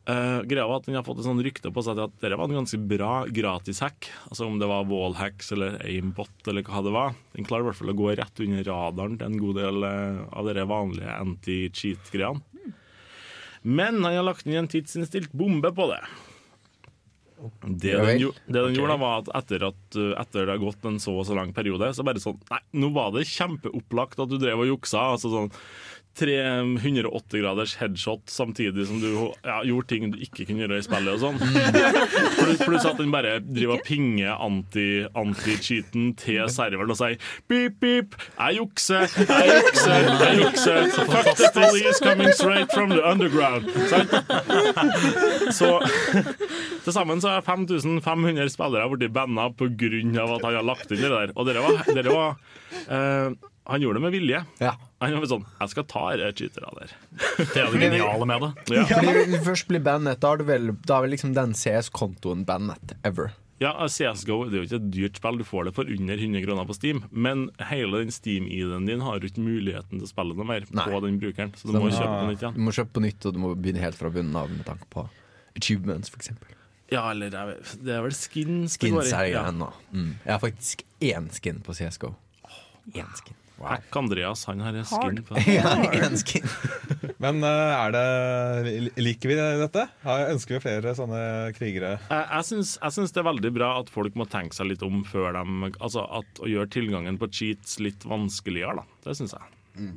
Uh, greia var at Den har fått et sånn rykte på seg til at dette var en ganske bra gratis-hack. Altså Om det var wallhacks eller aimbot eller hva det var. Den klarer i hvert fall å gå rett under radaren til en god del eh, av de vanlige anti-cheat-greiene. Men han har lagt inn en tidsinnstilt bombe på det. Det den, jo, det den gjorde, da var at etter, at uh, etter det har gått en så og så lang periode, så bare sånn Nei, nå var det kjempeopplagt at du drev og juksa. Altså sånn 380 graders headshot samtidig som du ja, gjorde ting du ikke kunne gjøre i spillet og sånn. Pluss at den bare driver og pinger anti- anti-cheaten til serveren og sier beep, beep, jeg jukser, jeg jukser, jeg jukser. Fuck the police coming straight from the underground. Så Så til sammen så er 5500 spillere blitt banna pga. at han har lagt inn det der. Og dere var, dere var uh, Han gjorde det med vilje. Ja. Han var sånn Jeg skal ta disse cheaterne der. Det er det geniale med det. Ja. Fordi først blir bannet, da er, du vel, da er vel liksom den CS-kontoen bannet ever. Ja, CSGO det er jo ikke et dyrt spill, du får det for under 100 kroner på Steam. Men hele den Steam-ID-en din har jo ikke muligheten til å spille noe mer Nei. på den brukeren. Så Så du må må- kjøpe på nytt igjen. Du må kjøpe på nytt, og du må begynne helt fra bunnen av med tanke på achievements, for eksempel. Ja, eller jeg vet- det er vel skin det Skins går i. er Ja. greia ennå. Mm. Jeg har faktisk én skin på CSGO. Én skin. Hack Andreas, han har skin på Ja, en skin. Men eh, er det liker vi dette? Har- Ønsker vi flere sånne krigere? Jeg, jeg, syns, jeg syns det er veldig bra at folk må tenke seg litt om før de Altså at å gjøre tilgangen på cheats litt vanskeligere, da. Det syns jeg.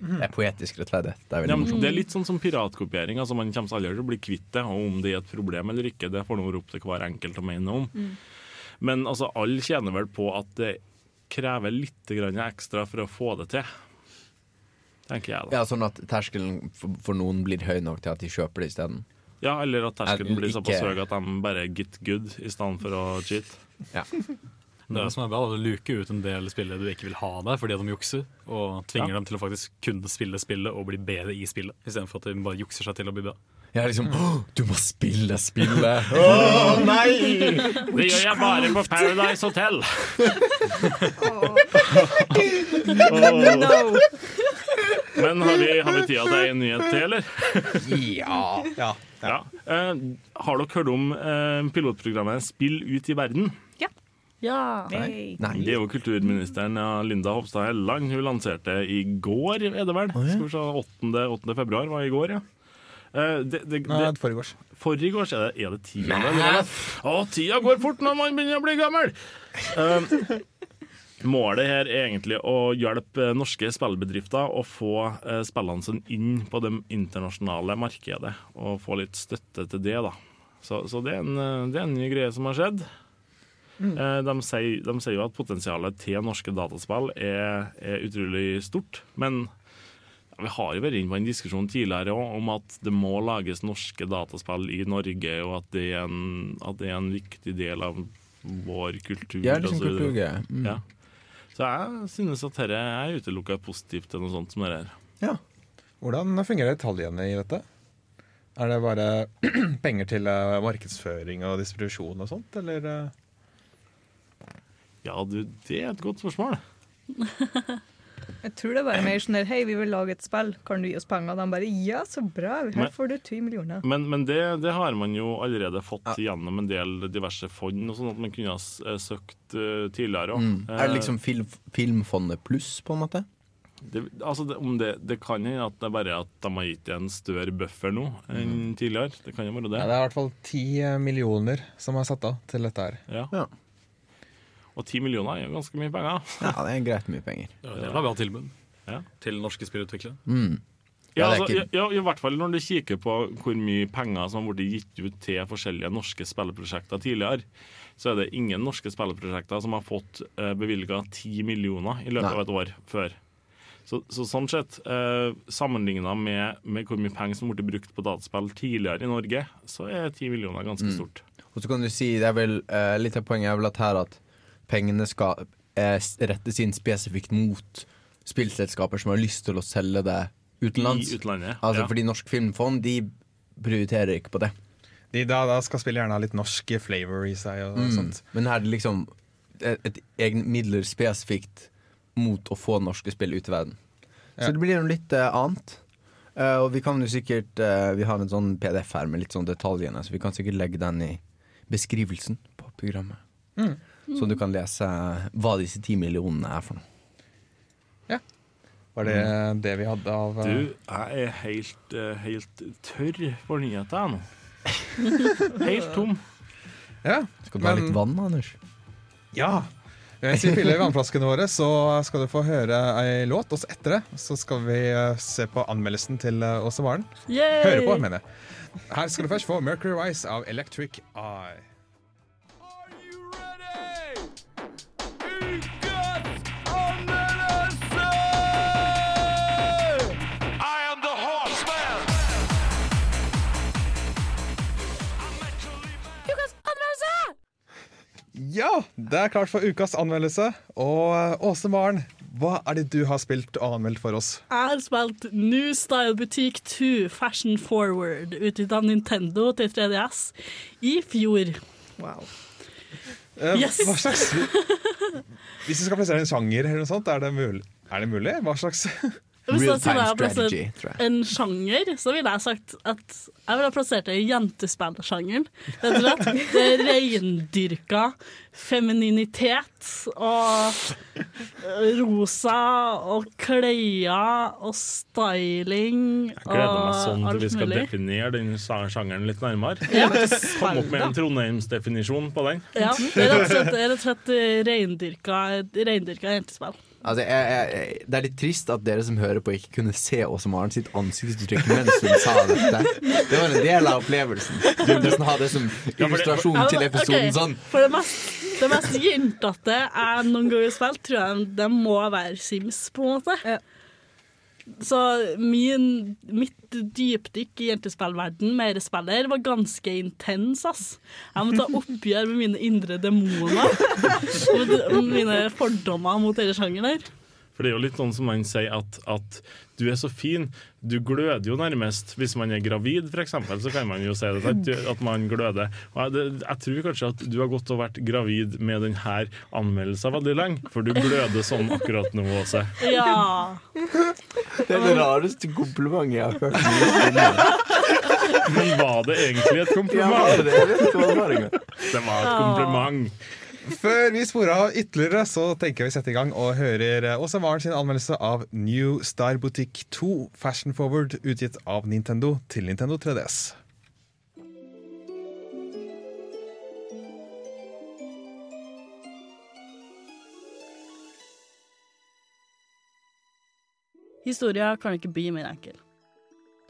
Det er poetisk rettferdighet. Det er Ja, det er litt sånn som piratkopiering. Altså Man kommer aldri til å bli kvitt det. Og om det er et problem eller ikke, det får nå opp til hver enkelt å mene om. Mm. Men altså, alle tjener vel på at det krever litt grann ekstra for å få det til. Tenker jeg, da. Ja, Sånn at terskelen for, for noen blir høy nok til at de kjøper det isteden. Ja, eller at terskelen Er blir såpass høy at de bare get good i stedet for å cheat. Ja. Det er det som er bra, å luke ut en del spillere du ikke vil ha der fordi de jukser, og tvinger Ja. dem til å faktisk kunne spille spillet og bli bedre i spillet, istedenfor at de bare jukser seg til å bli bra. Jeg er liksom «Åh, Du må spille spillet! Å nei! Det gjør jeg bare på Paradise Hotel! No! Men har vi, har vi tida til en nyhet til, eller? Ja. Ja. Ja. Uh, har dere hørt om uh, pilotprogrammet Spill ut i verden? Ja. Hey. Det er jo kulturministeren ja, Linda Hofstad Helleland. Hun lanserte i går, er det vel? Skal vi se, 8. 8. februar var i går, ja. Eh, det, det, Nei, det, forgårs. forrige år er det, er det tiende. Å, tida går fort når man begynner å bli gammel! Eh, målet her er egentlig å hjelpe norske spillbedrifter å få eh, spillene sine inn på det internasjonale markedet, og få litt støtte til det. da. Så, så det, er en, det er en ny greie som har skjedd. Eh, De sier, de sier jo at potensialet til norske dataspill er, er utrolig stort. Men ja, vi har jo vært inne på en diskusjon tidligere også, om at det må lages norske dataspill i Norge, og at det er en, at det er en viktig del av vår kultur. Ja, liksom kultur, så videre. Mm. Ja. Så jeg synes at dette er utelukka positivt til noe sånt som dette her. Ja. Hvordan fungerer detaljene i dette? Er det bare penger til eh, markedsføring og distribusjon og sånt, eller? Eh? Ja, du, det er et godt spørsmål. Jeg tror det er bare mer sånn der Hei, vi vil lage et spill, kan du gi oss penger? De bare ja, så bra, her Men- får du 10 millioner. Men, men det, det har man jo allerede fått gjennom en del diverse fond, og sånn at man kunne ha eh, søkt uh, tidligere òg. Mm. Er det liksom film, Filmfondet pluss, på en måte? det, altså det, om det, det kan hende at det er bare at de har gitt en større buffer nå enn tidligere. Det kan jo være det. Ja, det er i hvert fall ti eh, millioner som er satt av til dette her. Ja. Ja. Og ti millioner er jo ganske mye penger. Ja, det er greit mye penger. Ja, Det var bra tilbud Ja. til norske spillutviklere. Mm. Ja, altså, ikke- ja, I hvert fall når du kikker på hvor mye penger som har blitt gitt ut til forskjellige norske spilleprosjekter tidligere, så er det ingen norske spilleprosjekter som har fått uh, bevilga ti millioner i løpet Nei. av et år før. Så, så sånn sett, uh, sammenligna med, med hvor mye penger som blitt brukt på dataspill tidligere i Norge, så er ti millioner ganske Mm. stort. Og så kan du si, det er vel eh, Litt av poenget er vel at her at pengene skal eh, rettes inn spesifikt mot spillselskaper som har lyst til å selge det utenlands. I utlandet. Altså ja. Fordi Norsk Filmfond de prioriterer ikke på det. De, da, da skal spillet gjerne ha litt norsk flavor i seg og Mm. sånt. Men her er det liksom et, et egne midler spesifikt mot å få norske spill ut i verden. Ja. Så det blir noe litt uh, annet. Uh, og vi kan jo sikkert uh, Vi har en sånn PDF her med litt sånn detaljene, så vi kan sikkert legge den i beskrivelsen på programmet. Mm. Så du kan lese hva disse ti millionene er for noe. Var det det vi hadde av eh, Du, jeg er helt, eh, helt tørr for nyheter nå. Helt tom. Ja, Skal du ha Men- litt vann, Anders? Ja. Mens vi fyller vannflaskene våre, så skal du få høre ei låt. Og etter det så skal vi eh, se på anmeldelsen til eh, Åse Varen. Høre på, mener jeg. Her skal du først få Mercury Rise av Electric Eye. Ja, det er klart for ukas anmeldelse. Og eh, Åse Maren, hva er det du har spilt og anmeldt for oss? Jeg har spilt New Style Boutique 2 Fashion Forward utgitt av Nintendo til 3DS i fjor. Wow. Uh, Yes. Hva slags Hvis du skal plassere en sjanger eller noe sånt, er det mulig? Er det mulig? Hva slags Hvis Real time strategy, tror jeg. en sjanger, så ville jeg sagt at jeg ville ha plassert det i jentespillsjangeren. Rett og slett. Det er reindyrka femininitet og rosa og klær og styling Jeg gleder meg sånn til vi skal mulig. definere den sjangeren litt nærmere. Ja. Kom opp med en Trondheimsdefinisjon på den. Ja, det er rett og slett, det er rett og slett reindyrka, reindyrka jentespill. Altså, jeg, jeg, det er litt trist at dere som hører på, ikke kunne se Åse Maren sitt ansiktsuttrykk mens hun sa dette. Det var en del av opplevelsen. Du vil nesten ha det som illustrasjon Ja, til episoden. Sånn. For det mest, det mest jentete jeg noen gang har spilt, tror jeg det må være Sims, på en måte. Så min, mitt dypdykk i jentespillverden med dette spillet var ganske intens, ass. Jeg må ta oppgjør med mine indre demoner. Mine fordommer mot denne sjangeren her. For det er jo litt sånn som man sier at, at du er så fin. Du gløder jo nærmest. Hvis man er gravid, f.eks., så kan man jo si det, at, at man gløder. Og jeg, det, jeg tror kanskje at du har gått og vært gravid med denne anmeldelsen veldig lenge, for du gløder sånn akkurat nå også. Ja. Det er det rareste komplimentet jeg har hørt. Men var det egentlig et kompliment? det det det. Det var et kompliment. Før vi sporer av ytterligere, så tenker jeg vi setter i gang og hører Åse Maren sin anmeldelse av New Star Boutique 2 Fashion Forward, utgitt av Nintendo til Nintendo 3DS. Historia kan ikke bli mer enkel.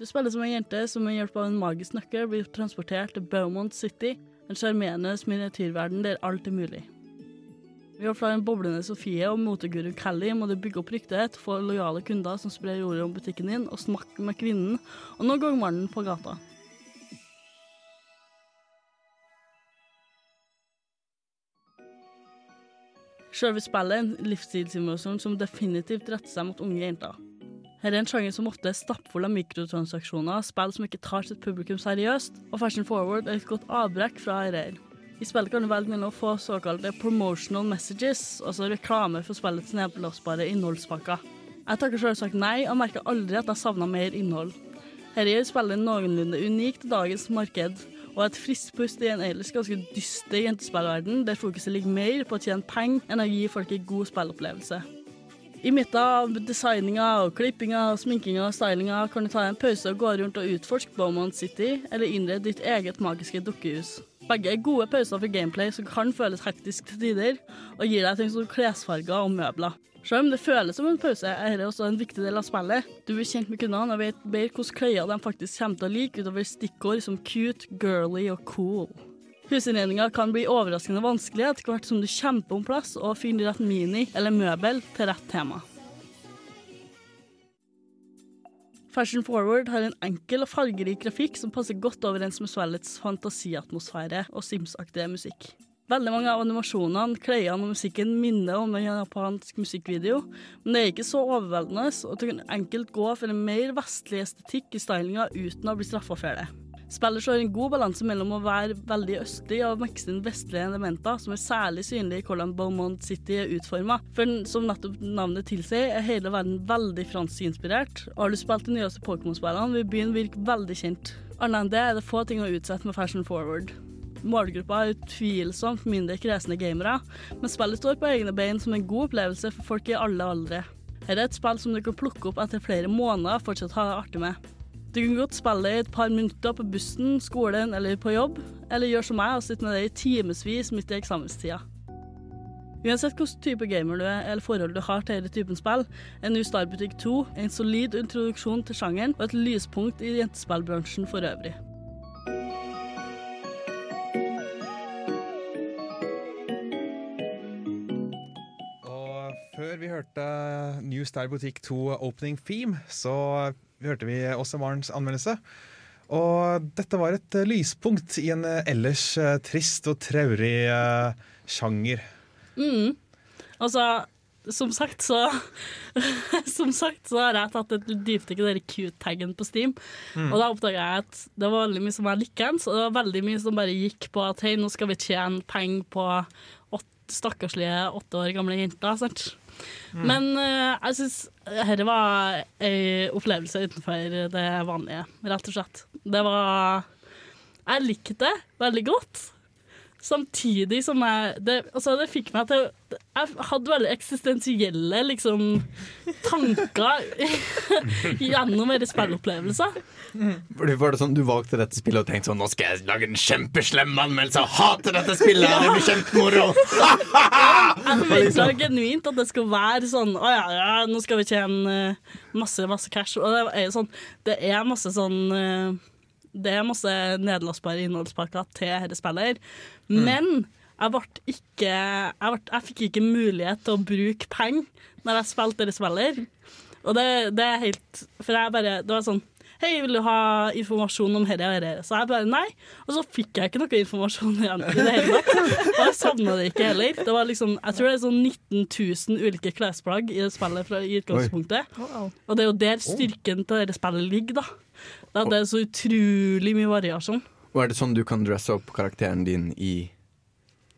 Du spiller som en jente som med hjelp av en magisk nøkkel blir transportert til Beaumont City, en sjarmerende miniatyrverden der alt er mulig. Ved å flå en boblende Sofie og moteguru Kelly må du bygge opp ryktighet, få lojale kunder som sprer ordet om butikken din, og snakke med kvinnen, og noen ganger mannen på gata. Selve spillet er en livsstilsimulation som definitivt retter seg mot unge jenter. Her er en sjanger som ofte er stappfull av mikrotransaksjoner, spill som ikke tar sitt publikum seriøst, og Fashion Forward er et godt avbrekk fra RR. I spillet kan du velge mellom å få såkalte promotional messages, altså reklame for spillets nedblåsbare innholdspakker. Jeg takker selvsagt nei, og merker aldri at jeg savna mer innhold. Her gjør spillet noenlunde unikt til dagens marked, og et friskt pust i en ellers ganske dyster jentespillverden, der fokuset ligger mer på å tjene penger enn å gi folk en god spillopplevelse. I midten av designinga, og klippinga, sminkinga og stylinga kan du ta en pause og gå rundt og utforske Beaumont City, eller innrede ditt eget magiske dukkehus. Begge er gode pauser for gameplay som kan føles hektisk til tider, og gir deg ting som klesfarger og møbler. Selv om det føles som en pause, er dette også en viktig del av spillet. Du blir kjent med kundene og vet bedre hvilke klær de faktisk kommer til å like, utover stikkord som cute, girly og cool. Husinnredninga kan bli overraskende vanskelig etter hvert som du kjemper om plass og finner rett mini eller møbel til rett tema. Fashion Forward har en enkel og fargerik grafikk som passer godt overens med svellets fantasiatmosfære og Sims-aktige musikk. Veldig mange av animasjonene, klærne og musikken minner om en japansk musikkvideo, men det er ikke så overveldende, og du kan enkelt gå for en mer vestlig estetikk i stylinga uten å bli straffa for det. Spillet slår en god balanse mellom å være veldig østlig og mikse inn vestlige elementer, som er særlig synlige i hvordan Beaumont City er utforma. For som nettopp navnet tilsier, er hele verden veldig franskinspirert. Og har du spilt de nyeste Pokémon-spillene, vil byen virke veldig kjent. Annet enn det er det få ting å utsette med Fashion Forward. Målgruppa er utvilsomt mindre kresne gamere, men spillet står på egne bein som en god opplevelse for folk i alle aldre. Her er et spill som du kan plukke opp etter flere måneder og fortsatt ha det artig med. Du kan godt spille i et par minutter på bussen, skolen eller på jobb, eller gjøre som meg og sitte med det i timevis midt i eksamenstida. Uansett hvilken type gamer du er eller forhold du har til denne typen spill, er New Star Butikk 2 en solid introduksjon til sjangeren og et lyspunkt i jentespillbransjen for øvrig. Før vi hørte New Style Boutique 2 Opening Theme, så hørte vi også Marens anmeldelse. Og dette var et eh, lyspunkt i en eh, ellers eh, trist og traurig sjanger. Mm. Altså, som sagt så Som sagt så har jeg tatt et dypdykk i den cute-taggen på Steam. Mm. Og da oppdaga jeg at det var veldig mye som var likens, og det var veldig mye som bare gikk på at hei, nå skal vi tjene penger på åtte, stakkarslige åtte år gamle jenter. Sant? Men uh, jeg syns dette var ei opplevelse utenfor det vanlige, rett og slett. Det var Jeg likte det veldig godt. Samtidig som jeg Det, altså det fikk meg til Jeg hadde veldig eksistensielle liksom, tanker gjennom disse spillopplevelser. Var det sånn du valgte dette spillet og tenkte sånn Nå skal jeg lage en kjempeslem anmeldelse og hate dette spillet! Det blir kjempemoro! Jeg forventa genuint at det skal være sånn Å ja, ja, nå skal vi tjene eh, masse, masse cash. Og det er jo sånn Det er masse sånn eh, Det er masse nedlastbare innholdspakker til dette spillet. her. Men jeg ble ikke jeg, ble, jeg fikk ikke mulighet til å bruke penger når jeg spilte dette spillet. Og det, det er helt For jeg bare Det var sånn Hei, vil du ha informasjon om dette og dette? Så jeg bare nei. Og så fikk jeg ikke noe informasjon igjen i det hele tatt. Og jeg savna det ikke heller. Det var liksom, jeg tror det er sånn 19 000 ulike klesplagg i det spillet fra, i utgangspunktet. Og det er jo der styrken til dette spillet ligger, da. Er- Det er så utrolig mye variasjon. Og er det sånn du kan dresse opp karakteren din i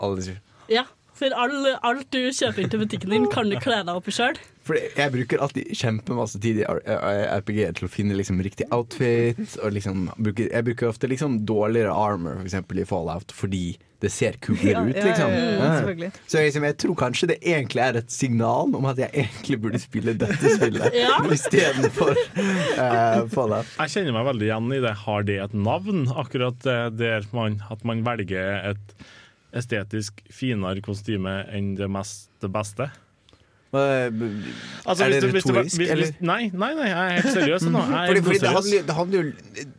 alle disse Ja. For all, alt du kjøper inn til butikken din, kan du kle deg opp i sjøl. For jeg bruker alltid kjempemasse tid i R- R- RPG til å finne liksom riktig outfit. Og liksom, jeg bruker ofte liksom dårligere armor, for eksempel i Fallout, fordi det ser kulere ut. ja, Liksom. ja, ja, Ja. Så jeg, liksom, jeg tror kanskje det egentlig er et signal om at jeg egentlig burde spille dette spillet Ja. istedenfor uh, Fallout. Jeg kjenner meg veldig igjen i det. Har det et navn? Akkurat der man, at man velger et estetisk finere kostyme enn det mest det beste. Altså, er det du- hvis du- retorisk, hvis- eller? Nei, nei, nei, jeg er helt seriøs nå. Jeg Fordi, fordi det, handler, det handler jo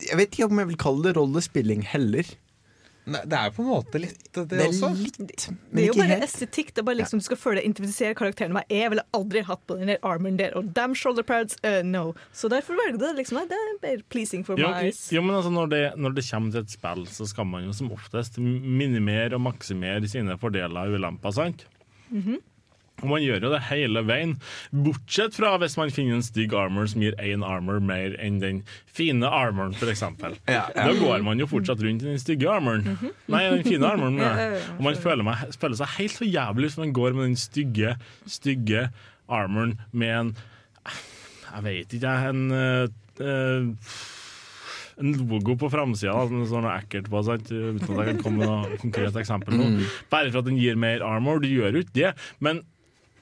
Jeg vet ikke om jeg vil kalle det rollespilling heller. Nei, det er på en måte litt det, Det også. litt, Det er jo ikke bare helt. estetikk. Det er bare liksom, Du skal føle deg identifisere karakteren. Men jeg ville aldri hatt på den der armoren der. Og damn shoulder pads, uh, no. Så derfor velger du det. liksom Det er bare pleasing for Jo, meg. jo, men altså når det, når det kommer til et spill, så skal man jo som oftest minimere og maksimere sine fordeler og ulemper, sant? Og man gjør jo det hele veien, bortsett fra hvis man finner en stygg armor som gir én armor mer enn den fine armoren, f.eks. Ja, ja. Da går man jo fortsatt rundt i den stygge armoren. Nei, den fine armoren. Ja, Og man føler, meg, føler seg helt så jævlig hvis man går med den stygge, stygge armoren med en Jeg vet ikke, jeg. En eh, eh, en logo på framsida som står noe ekkelt på, sant? uten at jeg kan komme med noe konkret eksempel nå. Bare for at den gir mer armor. Du gjør jo ikke det, men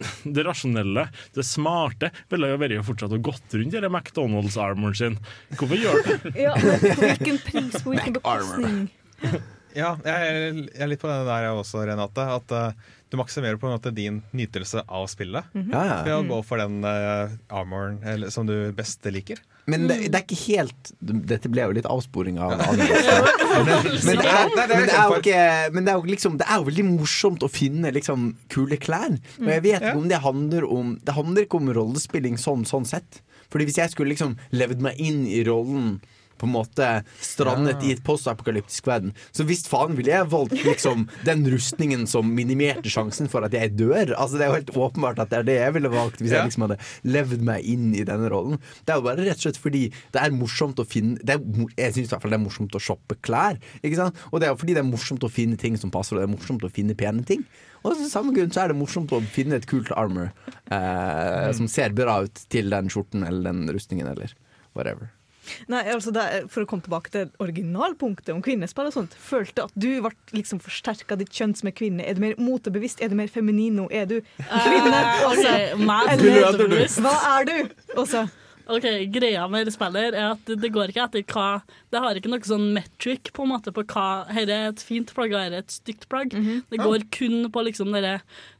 det rasjonelle, det smarte, ville jo vært å fortsatt å gått rundt i den McDonald's-armoren sin. Hvorfor gjør det? Ja, hvilken pris, på hvilken bekostning? Ja, jeg er, jeg er litt på det der jeg også, Renate. At uh, du maksimerer på en måte din nytelse av spillet Ja, ja. ved å gå for den uh, armoren eller, som du best liker. Men det, det er ikke helt Dette ble jo litt avsporing av men, men, det er, men, det er jo ikke, men det er jo liksom Det er jo veldig morsomt å finne liksom kule klær. Og jeg vet ikke om det handler om Det handler ikke om rollespilling sånn, sånn sett. Fordi hvis jeg skulle liksom levd meg inn i rollen på en måte strandet i et postapokalyptisk verden. Så visst faen ville jeg valgt liksom den rustningen som minimerte sjansen for at jeg dør. Altså Det er jo helt åpenbart at det er det jeg ville valgt hvis jeg liksom hadde levd meg inn i denne rollen. Det er jo bare rett og slett fordi det er morsomt å finne det er, Jeg syns i hvert fall det er morsomt å shoppe klær. Og det er jo fordi det er morsomt å finne ting som passer, og det er morsomt å finne pene ting. Og av samme grunn så er det morsomt å finne et kult armor eh, som ser bra ut til den skjorten eller den rustningen eller whatever. Nei, altså det er, For å komme tilbake til originalpunktet om kvinnespill og sånt. Følte at du ble liksom forsterka ditt kjønn som er kvinne. Er du mer motebevisst? Er du mer feminin nå? Er du kvinne? OK, Også? meg Eller-. Hva er du? Også? Ok, Greia med det spillet er at det går ikke etter hva Det har ikke noe sånn metric på en måte på hva Dette er et fint plagg, her er et stygt plagg. Det går kun på liksom dere,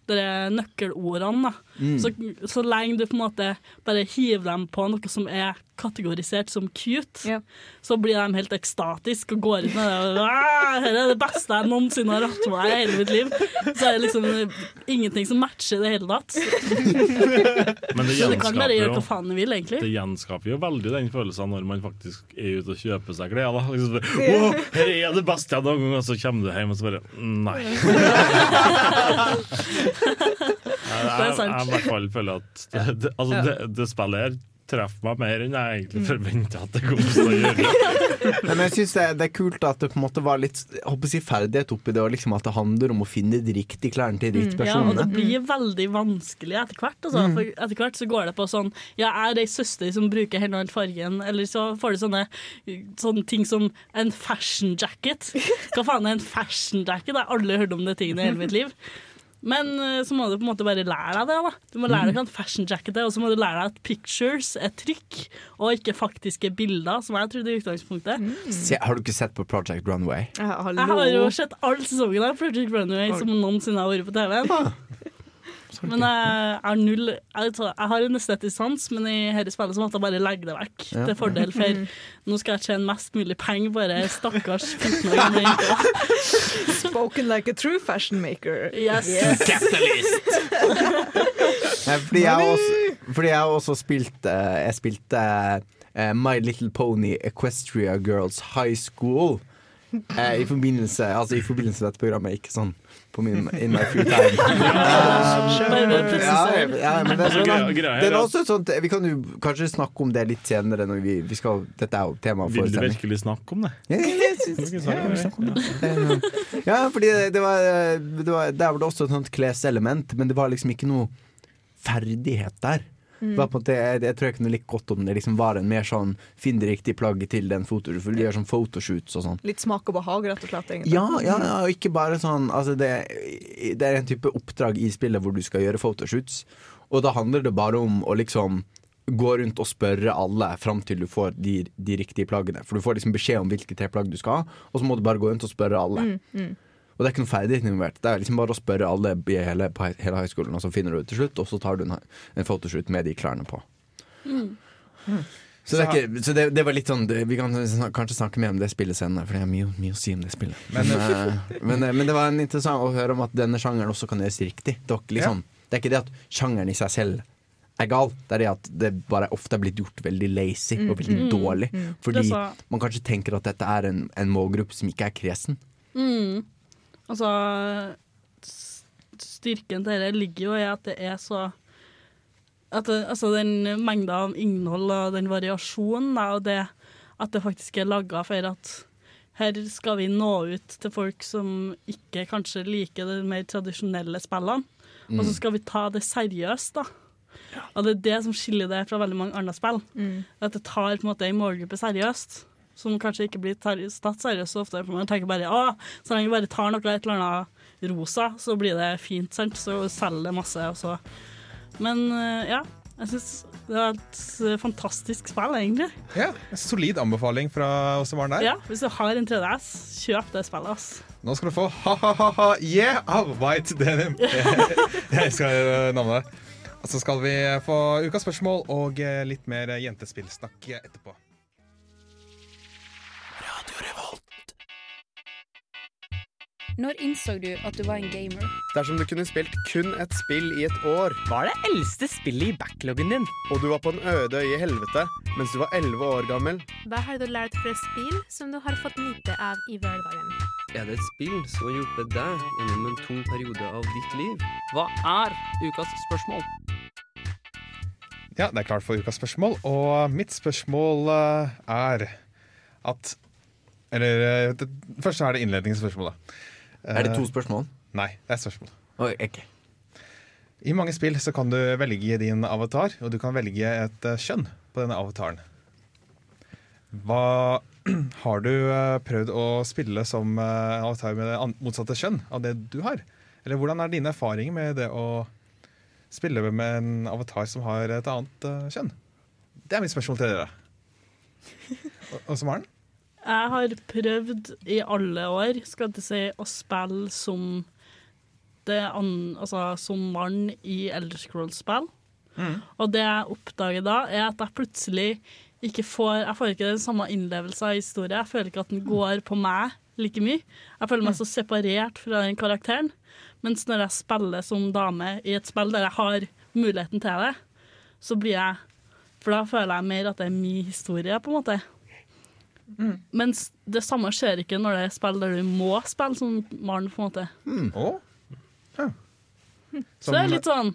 dere nøkkelordene. da. Så, så lenge du på en måte bare hiver dem på noe som er kategorisert som cute, yeah. så blir de helt ekstatiske og går ut med det. og, «Ah, Her er det beste jeg noensinne har hatt med meg i hele mitt liv. Så er det liksom ingenting som matcher i det hele tatt. Men det Så du kan bare gjenskaper gjøre hva jo faen du vil, egentlig. det gjenskaper jo veldig den følelsen når man faktisk er ute og kjøper seg klær. da. Liksom, wow, her er det beste jeg noen gang, og så kommer du hjem og så bare Nei. Jeg, er sant. jeg i hvert fall føler at det, det, altså det, det spillet her treffer meg mer enn jeg egentlig forventa at det kom til å gjøre. Men jeg synes det, er- det er kult at det på en måte var litt jeg håper å si ferdighet oppi det, og liksom at det handler om å finne de riktige klærne til de riktige Ja, og det blir veldig vanskelig etter hvert. Altså. Mm. For etter hvert så går det på sånn Ja, jeg er ei søster som bruker hele fargen, eller så får du sånne, sånne ting som en fashion jacket. Hva faen er en fashion jacket? Jeg har aldri hørt om det tingene i hele mitt liv. Men eh, så må du på en måte bare lære deg det. da Du må lære deg hva en fashion jacket er, og så må du lære deg at pictures er trykk, og ikke faktiske bilder, som jeg trodde i utgangspunktet. Se, har du ikke sett på Project Runway? Ja, hallo. Jeg har jo sett alle sesongene av Project Runway som noensinne har vært på TV. Men jeg, er null, jeg, jeg har en estetisk sans, men i dette spillet så måtte jeg bare legge det vekk. Ja. Til fordel for nå skal jeg tjene mest mulig penger på denne stakkars 15 år. Spoken like a true fashion maker. Yes. Nei, fordi, jeg også, fordi jeg har også spilt eh, Jeg spilte uh, My Little Pony Equestria Girls High School. eh, I forbindelse Altså i forbindelse med dette programmet, ikke sånn på min in my free time. Um, Vi kan jo kanskje snakke om det litt senere. Når vi, vi skal, dette er jo tema for Vil du virkelig snakke om det? Ja, ja, ja, jeg synes- ja, vi snakker om det. Ja, fordi det, det var, det var Der var det også et sånt kleselement, men det var liksom ikke noe ferdighet der. En måte, jeg, jeg tror jeg kunne likt godt om det liksom var en mer sånn finn det riktige plagget til den fotoen. For de gjør sånn photoshoots og sånn. Litt smak og behag, rett og slett. egentlig. Ja, ja, ja, og ikke bare sånn altså det, det er en type oppdrag i spillet hvor du skal gjøre photoshoots. Og da handler det bare om å liksom gå rundt og spørre alle fram til du får de, de riktige plaggene. For du får liksom beskjed om hvilke tre plagg du skal ha, og så må du bare gå rundt og spørre alle. Og det er ikke noe ferdighet involvert. Det er liksom bare å spørre alle i hele, på hele høyskolen, og så finner du det til slutt, og så tar du en, en photoshoot med de klærne på. Så, det, er ikke, så det, det var litt sånn det- Vi kan snak, kanskje snakke mer om det spillet senere, for det er mye, mye å si om det spillet. Men, eh, men, eh, men det var en interessant å høre om at denne sjangeren også kan gjøres riktig. Liksom, det er ikke det at sjangeren i seg selv er gal, det er det at det bare ofte er blitt gjort veldig lazy og veldig dårlig. Fordi man kanskje tenker at dette er en, en målgruppe som ikke er kresen. Mm. Altså Styrken til dette ligger jo i at det er så at det, altså den mengda av innhold og den variasjonen, da, og det at det faktisk er laga for at her skal vi nå ut til folk som ikke kanskje liker de mer tradisjonelle spillene. Og så skal vi ta det seriøst, da. Og det er det som skiller det fra veldig mange andre spill. At det tar på en måte en målgruppe seriøst. Som kanskje ikke blir tatt seriøst så ofte. For man tenker bare å, så lenge vi bare tar noe et eller annet rosa, så blir det fint, sant. Så selger det masse, og så Men eh, ja, jeg syns det var et eh, fantastisk spill, egentlig. Ja, en Solid anbefaling fra oss som var der. Ja, Hvis du har en 3DS, kjøp det spillet, ass. Nå skal du få ha-ha-ha yeah av White Denim. Jeg elsker navnet. Og så skal vi få ukas spørsmål og eh, litt mer jentespillsnakk etterpå. Når innså du at du var en gamer? Dersom du kunne spilt kun et spill i et år Hva er det eldste spillet i backloggen din? Og du var på en øde øye i helvete mens du var 11 år gammel Hva har du lært fra spill som du har fått nyte av i hverdagen? Er det et spill som har hjulpet deg gjennom en tung periode av ditt liv? Hva er ukas spørsmål? Ja, det er klart for ukas spørsmål, og mitt spørsmål eh, er at Eller eh, først er det innledningsspørsmålet. Er det to spørsmål? Nei, det er et spørsmål. Oi, okay. I mange spill så kan du velge din avatar, og du kan velge et eh, kjønn på denne avataren. Hva Har du eh, prøvd å spille som eh, avatar med det motsatte kjønn av det du har? Eller hvordan er dine erfaringer med det å spille med en avatar som har et annet kjønn? Det er mitt spørsmål til dere. Og, og som Maren? Jeg har prøvd i alle år skal jeg si, å spille som det an, altså, som mann i Elder Scrolls-spill. Og det jeg oppdager da, er at jeg plutselig ikke får Jeg får ikke den samme innlevelsen av historien. Jeg føler ikke at den går på meg like mye. Jeg føler meg så separert fra den karakteren. Mens når jeg spiller som dame i et spill der jeg har muligheten til det, så blir jeg For da føler jeg mer at det er min historie, på en måte. Mens det samme skjer ikke når det er spill der du må spille som Maren, på en måte. Å? Så det er litt sånn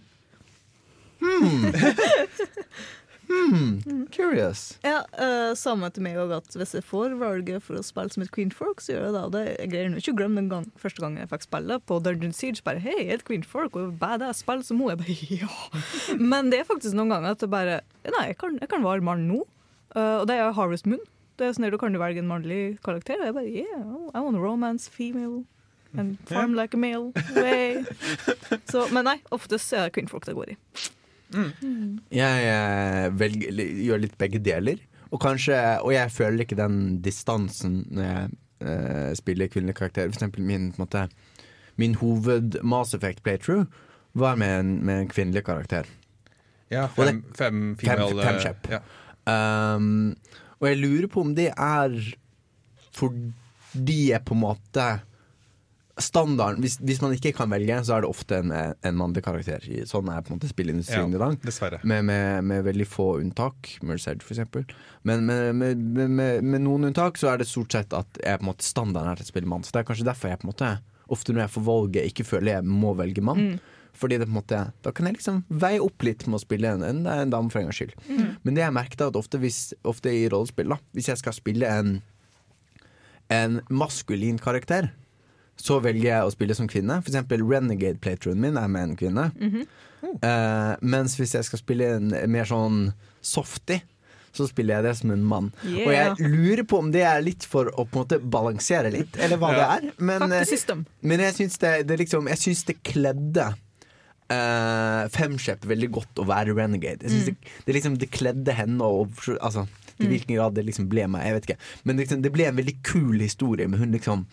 Hmm, curious. Ja, uh, Samme til meg òg, at hvis jeg får valget for å spille som et queenfolk, så gjør jeg det. Og det jeg greier ikke å glemme den gang, første gangen jeg fikk spille på Dungeon Siege. Bare hei, jeg er et queenfolk, og badass spill som hun. Jeg bare ja. Men det er faktisk noen ganger at det bare Nei, jeg kan, jeg kan være mann nå. Uh, og det er Harvest Moon. Det er sånn at Du kan du velge en mannlig karakter. Jeg bare yeah, oh, I want a romance female. And farm like a male. Way. Så, men nei, oftest er det kvinnfolk det går i. Jeg eh, velger, gjør litt begge deler. Og, kanskje, og jeg føler ikke den distansen når jeg eh, spiller kvinnelige karakterer. For eksempel min, måte, min hoved Mass Effect playthrough var med en, med en kvinnelig karakter. Ja, fem, fem Fem, female fem kjepp. ja. Um, og jeg lurer på om det er fordi jeg på en måte Standarden hvis, hvis man ikke kan velge, så er det ofte en, en mannlig karakter. Sånn er på en måte spilleindustrien Ja, i dag. dessverre. Med, med, med veldig få unntak. Merced, for eksempel. Men med, med, med, med, med noen unntak så er det stort sett at jeg på en måte standarden er til å spille mann. Så det er kanskje derfor jeg på en måte ofte når jeg får valget, ikke føler jeg må velge mann. Fordi det på en måte Da kan jeg liksom veie opp litt med å spille en, en, en dame for en gangs skyld. Mm. Men det jeg merket er at ofte, hvis, ofte i rollespill, da hvis jeg skal spille en en maskulin karakter, så velger jeg å spille som kvinne. For eksempel Renegade playthroughen min er med en kvinne. Eh, mens hvis jeg skal spille en mer sånn softy, så spiller jeg det som en mann. Yeah. Og jeg lurer på om det er litt for å på en måte balansere litt, eller hva Ja. det er. Men, eh, men jeg syns det, det, liksom, det kledde uh, Femshep veldig godt å være renegade. Jeg synes Mm. det, det, liksom, det kledde henne og altså, Til Mm. hvilken grad det liksom ble meg, jeg vet ikke. Men liksom, det ble en veldig kul historie med hun liksom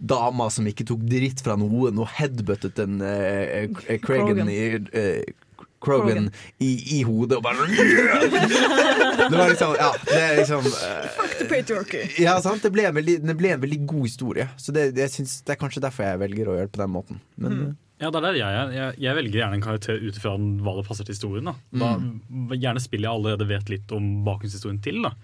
Dama som ikke tok dritt fra noen og headbuttet en uh, Cragen Krogan. i uh, Krogan i, i hodet og bare Det var liksom Ja, det er liksom eh, Fuck the patriarchy. ja, sant? Det ble en veldig, det ble en veldig god historie. Så det, det, synes, det er kanskje derfor jeg velger å gjøre det på den måten. Men, Mm. Ja, det er der jeg er. Jeg, jeg velger gjerne en karakter ut ifra hva det passer til historien. Da. Da, gjerne spiller jeg allerede vet litt om bakgrunnshistorien til. Da.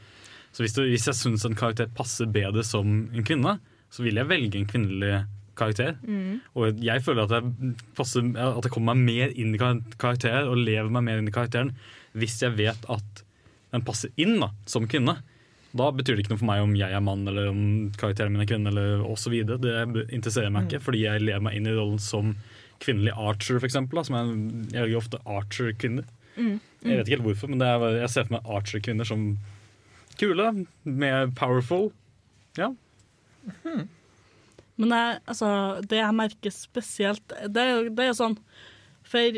Så hvis, det, hvis jeg syns en karakter passer bedre som en kvinne, så vil jeg velge en kvinnelig karakter. Mm. Og jeg føler at jeg, passer, at jeg kommer meg mer inn i karakteren og lever meg mer inn i karakteren hvis jeg vet at den passer inn da, som kvinne. Da betyr det ikke noe for meg om jeg er mann eller om karakteren min er kvinne. eller videre, Det interesserer meg ikke, fordi jeg lever meg inn i rollen som kvinnelig archer, for eksempel. Da, som er, jeg velger ofte archer-kvinner. Mm. Jeg vet ikke helt hvorfor, men det er, jeg ser for meg archer-kvinner som kule, mer powerful. Ja. Men jeg, altså, det jeg merker spesielt Det det er jo sånn For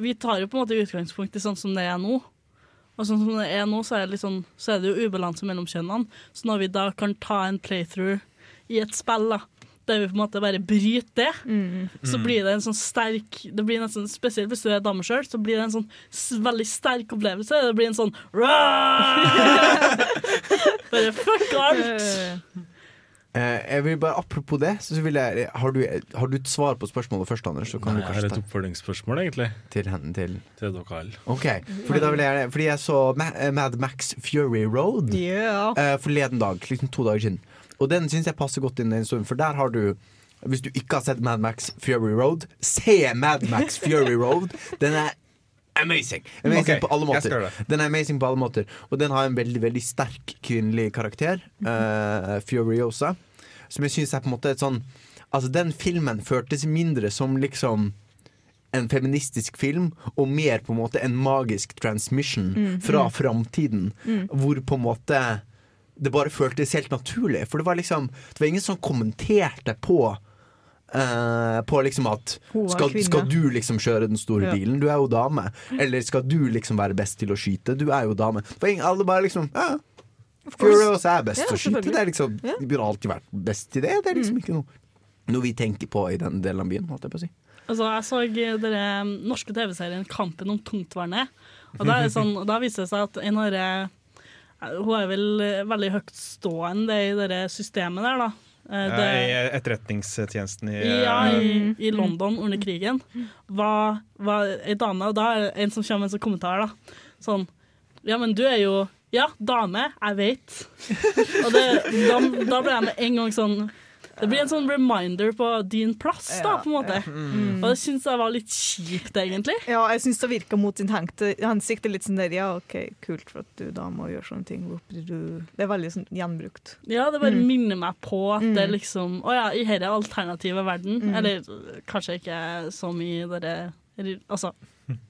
vi tar jo på en måte utgangspunkt i sånn som det er nå. Og sånn som det er nå, så er det, sånn, så er det jo ubalanse mellom kjønnene. Så når vi da kan ta en playthrough i et spill da, der vi på en måte bare bryter det, så Mm. blir det en sånn sterk det blir nesten, Spesielt hvis du er dame sjøl, så blir det en sånn veldig sterk opplevelse. Det blir en sånn Bare fuck alt! eh, jeg vil bare, apropos det, så vil jeg har du, har du et svar på spørsmålet først, Anders? Så kan Nei, du jeg har et oppfølgingsspørsmål, egentlig. Til henne, til Til dere alle. Ok, fordi, da vil jeg, fordi jeg så Mad Max Fury Road Yeah. eh, forleden dag, liksom to dager siden. Og den syns jeg passer godt inn i en stund, for der har du Hvis du ikke har sett Mad Max Fury Road, se Mad Max Fury Road! Den er amazing! Amazing okay, på alle måter. Den er amazing på alle måter Og den har en veldig veldig sterk kvinnelig karakter, uh, Furiosa, som jeg syns er på en måte et sånn Altså, den filmen føltes mindre som liksom en feministisk film, og mer på en måte en magisk transmission Mm, fra mm. framtiden. Mm. Hvor på en måte det bare føltes helt naturlig. For det var liksom Det var ingen som kommenterte på Uh, på liksom at skal, skal du liksom kjøre den store Ja. bilen? Du er jo dame. Eller skal du liksom være best til å skyte? Du er jo dame. For ingen, alle bare liksom ja, Furious er best Ja, til å skyte. Det er liksom Ja. Har alltid vært best til det. Det er liksom Mm. ikke noe Noe vi tenker på i den delen av byen, holdt jeg på å si. Altså, jeg så den norske TV-serien 'Kampen om tungtvernet. Og da, er sånn, da viser det seg at en av de Hun er vel eh, veldig høytstående i det systemet der, da. Eh, Det, I etterretningstjenesten i ja, eh, i, i London under krigen. Var, var ei dame, og da er det en som kommer med en sånn kommentar, da. Sånn Ja, men du er jo Ja, dame, jeg veit. Og det, da, da ble jeg med en gang sånn Det blir en sånn reminder på din plass, da, på en måte. Mm. Og det syns jeg var litt kjipt, egentlig. Ja, jeg syns det virka mot sin hensikt. Litt sånn der, ja, OK, kult for at du da må gjøre sånne ting. Det er veldig sånn gjenbrukt. Ja, det bare Mm. minner meg på at det Mm. liksom Å ja, i denne alternative verden Mm. Eller kanskje ikke så mye dere Altså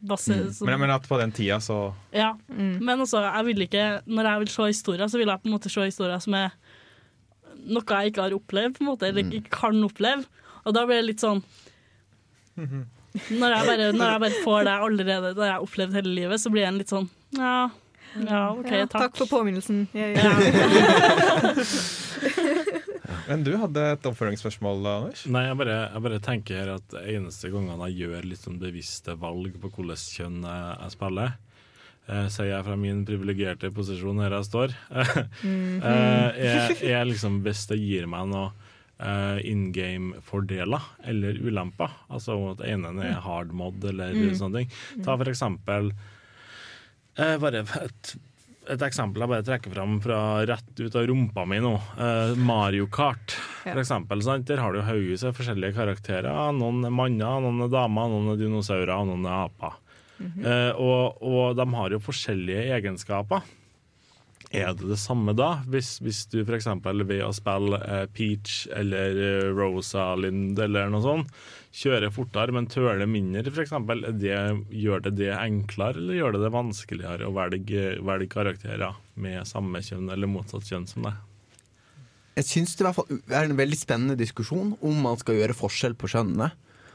Basse, som- Men, men at på den tida så Ja, men altså, jeg vil ikke Når jeg vil se historier, så vil jeg på en måte se historier som er noe jeg ikke har opplevd, på en måte, eller ikke kan oppleve. Og da blir det litt sånn Når jeg bare, når jeg bare får det allerede det jeg har opplevd hele livet, så blir jeg en litt sånn Ja, ja OK, Ja, takk. takk for påminnelsen. Ja, Men du hadde et oppfølgingsspørsmål, Anders? Nei, jeg bare, jeg bare tenker at eneste gangene jeg gjør litt sånn bevisste valg på hvilket kjønn jeg spiller, eh, sier jeg fra min privilegerte posisjon her jeg står, eh, er, er liksom hvis det gir meg noe eh, in game-fordeler eller ulemper. Altså at ene er hard mod eller Mm. sånne ting. Ta for eksempel bare et, et eksempel jeg bare trekker fram fra rett ut av rumpa mi nå. Eh, Mario Kart, for eksempel. Sant? Der har du haugevis av forskjellige karakterer. Noen er manner, noen er damer, noen er dinosaurer, og noen er aper. Eh, og, og de har jo forskjellige egenskaper. Er det det samme da, hvis, hvis du f.eks. ved å spille eh, Peach eller eh, Rosalind eller noe sånt, kjører fortere, men tøler mindre f.eks., gjør det det enklere, eller gjør det det vanskeligere å velge, velge karakterer med samme kjønn eller motsatt kjønn som deg? Jeg syns det i hvert fall er en veldig spennende diskusjon om man skal gjøre forskjell på kjønnene.